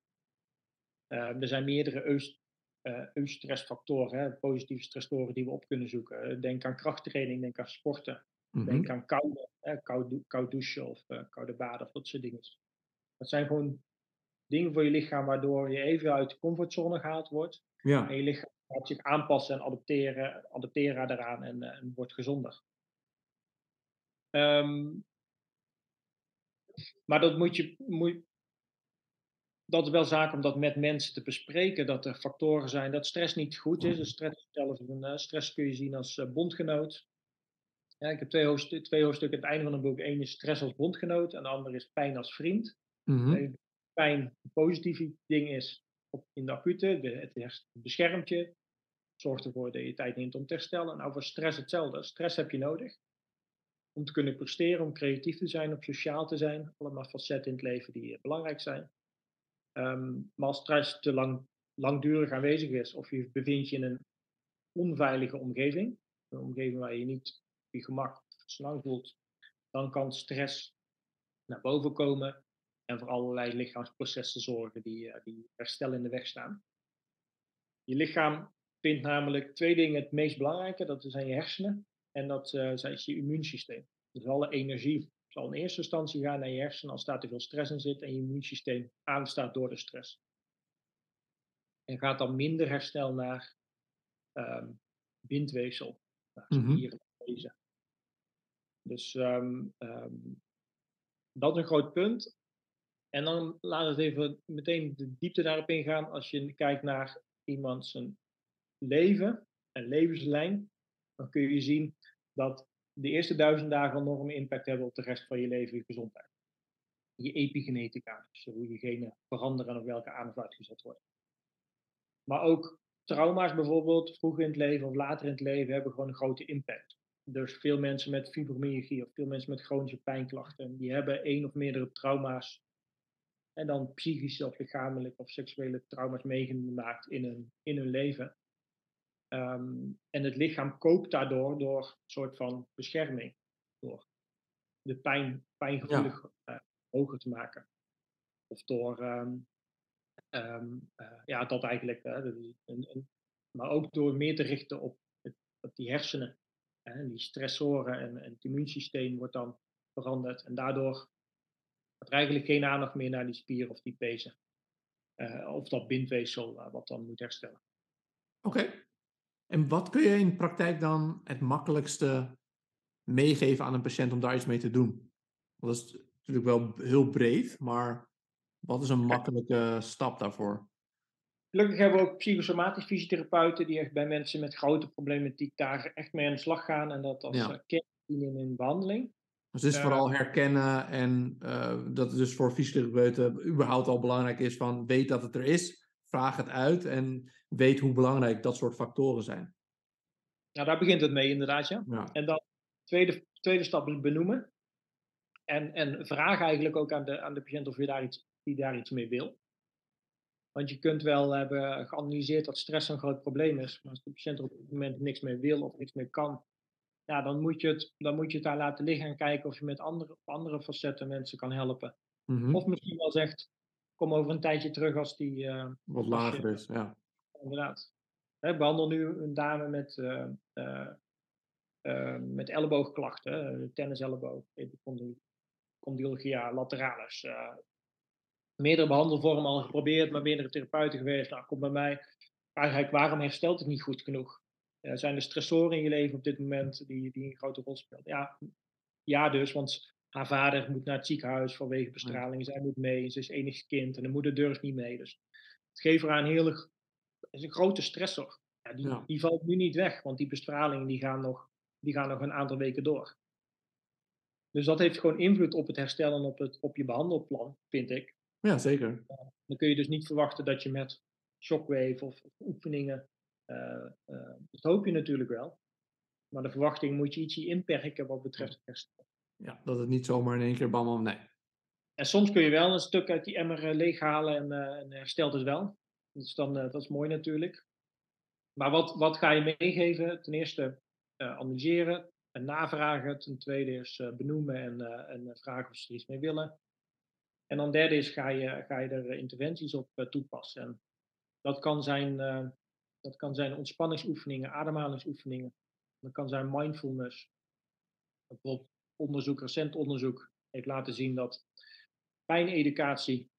Uh, er zijn meerdere eust, uh, eustressfactoren, positieve stressoren die we op kunnen zoeken. Denk aan krachttraining, denk aan sporten. Mm -hmm. Denk aan koude, hè, koud, koud douchen of uh, koude baden of dat soort dingen. Dat zijn gewoon dingen voor je lichaam waardoor je even uit de comfortzone gehaald wordt. Ja. En je lichaam gaat zich aanpassen en adapteren, adapteren daaraan en, uh, en wordt gezonder. Um, maar dat moet je, moet, dat is wel zaak om dat met mensen te bespreken, dat er factoren zijn dat stress niet goed is. Dus stress, zelfs een, uh, stress kun je zien als uh, bondgenoot. Ja, ik heb twee, hoofdstukken, twee hoofdstukken aan het einde van het boek. Eén is stress als bondgenoot en de andere is pijn als vriend. Mm -hmm pijn een positief ding is op, in de acute, de, het beschermt je, zorgt ervoor dat je tijd neemt om te herstellen. Nou, voor stress hetzelfde. Stress heb je nodig om te kunnen presteren, om creatief te zijn, om sociaal te zijn. Allemaal facetten in het leven die uh, belangrijk zijn. Um, maar als stress te lang, langdurig aanwezig is, of je bevindt je in een onveilige omgeving, een omgeving waar je niet je gemak of voelt, dan kan stress naar boven komen en voor allerlei lichaamsprocessen zorgen die, uh, die herstel in de weg staan. Je lichaam vindt namelijk twee dingen het meest belangrijke. Dat zijn je hersenen en dat uh, is je immuunsysteem. Dus alle energie zal in eerste instantie gaan naar je hersenen als daar te veel stress in zit en je immuunsysteem aanstaat door de stress. En gaat dan minder herstel naar um, bindweefsel, naar spieren mm -hmm. Dus um, um, dat is een groot punt. En dan laat het even meteen de diepte daarop ingaan. Als je kijkt naar iemand zijn leven en levenslijn, dan kun je zien dat de eerste duizend dagen een enorme impact hebben op de rest van je leven je gezondheid. Je epigenetica, dus hoe je genen veranderen en op welke of uitgezet worden. Maar ook trauma's bijvoorbeeld, vroeger in het leven of later in het leven, hebben gewoon een grote impact. Dus veel mensen met fibromyalgie of veel mensen met chronische pijnklachten, die hebben één of meerdere trauma's en dan psychische of lichamelijke of seksuele trauma's meegemaakt in hun, in hun leven. Um, en het lichaam koopt daardoor door een soort van bescherming. Door de pijn, pijngevoelig ja. uh, hoger te maken. Of door, um, um, uh, ja, dat eigenlijk. Uh, een, een, maar ook door meer te richten op, het, op die hersenen. En die stressoren en, en het immuunsysteem wordt dan veranderd. En daardoor er eigenlijk geen aandacht meer naar die spier of die pezen. Uh, of dat bindweefsel uh, wat dan moet herstellen. Oké. En wat kun je in de praktijk dan het makkelijkste meegeven aan een patiënt om daar iets mee te doen? Dat is natuurlijk wel heel breed, maar wat is een makkelijke stap daarvoor? Gelukkig hebben we ook psychosomatisch fysiotherapeuten die echt bij mensen met grote problematiek daar echt mee aan de slag gaan en dat als ja. Uh, in hun behandeling. Dus het is vooral herkennen en uh, dat het dus voor fysiotherapeuten überhaupt al belangrijk is van weet dat het er is, vraag het uit en weet hoe belangrijk dat soort factoren zijn. Nou, daar begint het mee inderdaad, ja. ja. En dan tweede, tweede stap is benoemen. En, en vraag eigenlijk ook aan de, aan de patiënt of je daar iets, die daar iets mee wil. Want je kunt wel hebben geanalyseerd dat stress een groot probleem is. Maar als de patiënt er op dit moment niks meer wil of niks meer kan, ja, dan, moet je het, dan moet je het daar laten liggen en kijken of je met andere, andere facetten mensen kan helpen. Mhm. Of misschien wel zegt, kom over een tijdje terug als die... Uh, Wat lager is, ja. Inderdaad. Ik behandel nu een dame met, uh, uh, met elleboogklachten, tenniselleboog, condylogia lateralis. meerdere behandelvormen al geprobeerd, maar meerdere therapeuten geweest. Nou, komt bij mij, eigenlijk waarom herstelt het niet goed genoeg? Zijn er stressoren in je leven op dit moment die, die een grote rol spelen? Ja, ja dus, want haar vader moet naar het ziekenhuis vanwege bestraling. Zij moet mee, ze is enig kind en de moeder durft niet mee. Dus het geeft haar een hele is een grote stressor. Ja, die, die valt nu niet weg, want die bestralingen die gaan, nog, die gaan nog een aantal weken door. Dus dat heeft gewoon invloed op het herstellen op, het, op je behandelplan, vind ik. Ja, zeker. dan kun je dus niet verwachten dat je met shockwave of, of oefeningen, dat hoop je natuurlijk wel. Maar de verwachting moet je ietsje inperken wat betreft het herstel. Ja, dat het niet zomaar in één keer bam, nee. En soms kun je wel een stuk uit die emmer eh, leeghalen en, en herstelt het wel. Dus dan, dat is mooi natuurlijk. Maar wat, wat ga je meegeven? Ten eerste uh, analyseren en navragen. Ten tweede is uh, benoemen en, en vragen of ze er iets mee willen. En dan derde is ga je, ga je er interventies op toepassen. En dat kan zijn, dat kan zijn ontspanningsoefeningen, ademhalingsoefeningen. Dat kan zijn mindfulness. Bijvoorbeeld onderzoek, recent onderzoek heeft laten zien dat pijneducatie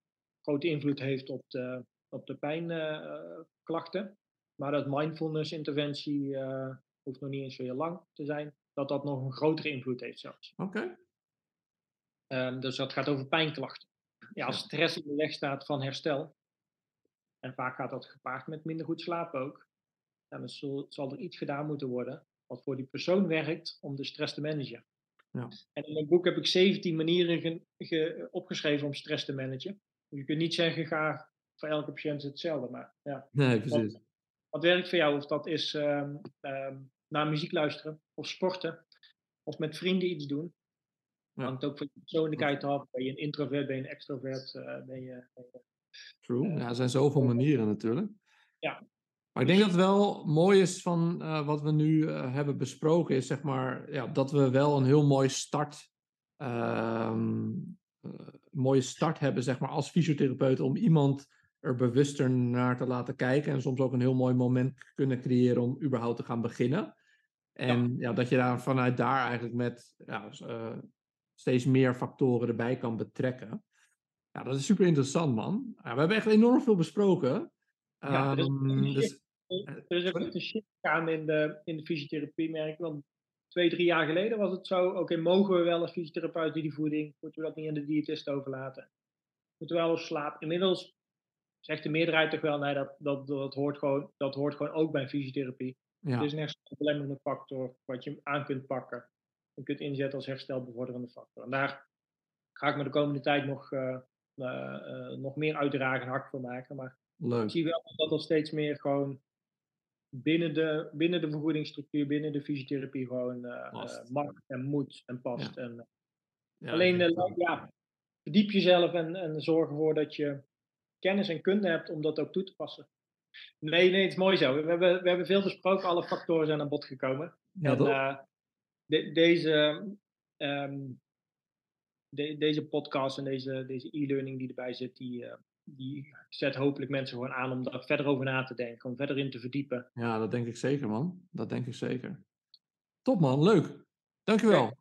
grote invloed heeft op de, op de pijnklachten. maar dat mindfulness interventie uh, hoeft nog niet eens zo heel lang te zijn. Dat dat nog een grotere invloed heeft zelfs. Oké. Um, dus dat gaat over pijnklachten. Ja, als stress in de weg staat van herstel, en vaak gaat dat gepaard met minder goed slapen ook, dan zal, zal er iets gedaan moeten worden wat voor die persoon werkt om de stress te managen. Ja. En in mijn boek heb ik 17 manieren ge, ge, opgeschreven om stress te managen. Je kunt niet zeggen, ga voor elke patiënt hetzelfde. Maar ja, nee, precies. Wat, wat werkt voor jou? Of dat is um, um, naar muziek luisteren, of sporten, of met vrienden iets doen. Ja. Hangt ook van je persoonlijkheid af. Ben je een introvert, ben je een extrovert? Uh, ben je, ben je, True. Uh, ja, er zijn zoveel manieren natuurlijk. Ja. Maar ik denk dat het wel mooi is van uh, wat we nu uh, hebben besproken, is zeg maar ja, dat we wel een heel mooi start, um, mooie start hebben zeg maar, als fysiotherapeut om iemand er bewuster naar te laten kijken en soms ook een heel mooi moment kunnen creëren om überhaupt te gaan beginnen. En ja. ja dat je daar vanuit daar eigenlijk met ja, steeds meer factoren erbij kan betrekken. Ja, dat is super interessant, man. Ja, we hebben echt enorm veel besproken. Ja, um, dus, er is ook echt een shift gaan in de, in de fysiotherapie, merk. Want twee, drie jaar geleden was het zo, oké, okay, mogen we wel als fysiotherapeut die voeding, moeten we dat niet aan de diëtist overlaten? Moeten we wel eens slapen? Inmiddels zegt de meerderheid toch wel, nee, dat, dat, dat, hoort, gewoon, dat hoort gewoon ook bij fysiotherapie. Ja. Het is een herstelbelemmerende factor wat je aan kunt pakken en kunt inzetten als herstelbevorderende factor. En daar ga ik me de komende tijd nog, uh, nog meer uitdragen en hard voor maken. Maar Leuk. ik zie wel dat dat steeds meer gewoon binnen de, binnen de vergoedingsstructuur, binnen de fysiotherapie gewoon mag en moet en past. Ja. En, Ja, alleen, ja, verdiep jezelf en, en zorg ervoor dat je kennis en kunde hebt om dat ook toe te passen. Nee, nee, het is mooi zo. We hebben, we hebben veel besproken, alle factoren zijn aan bod gekomen. Ja, en, eh, de- deze, ehm, de- deze podcast en deze, deze e-learning die erbij zit, die, eh, die zet hopelijk mensen gewoon aan om daar verder over na te denken, om verder in te verdiepen. Ja, dat denk ik zeker, man. Dat denk ik zeker. Top, man. Leuk. Dankjewel.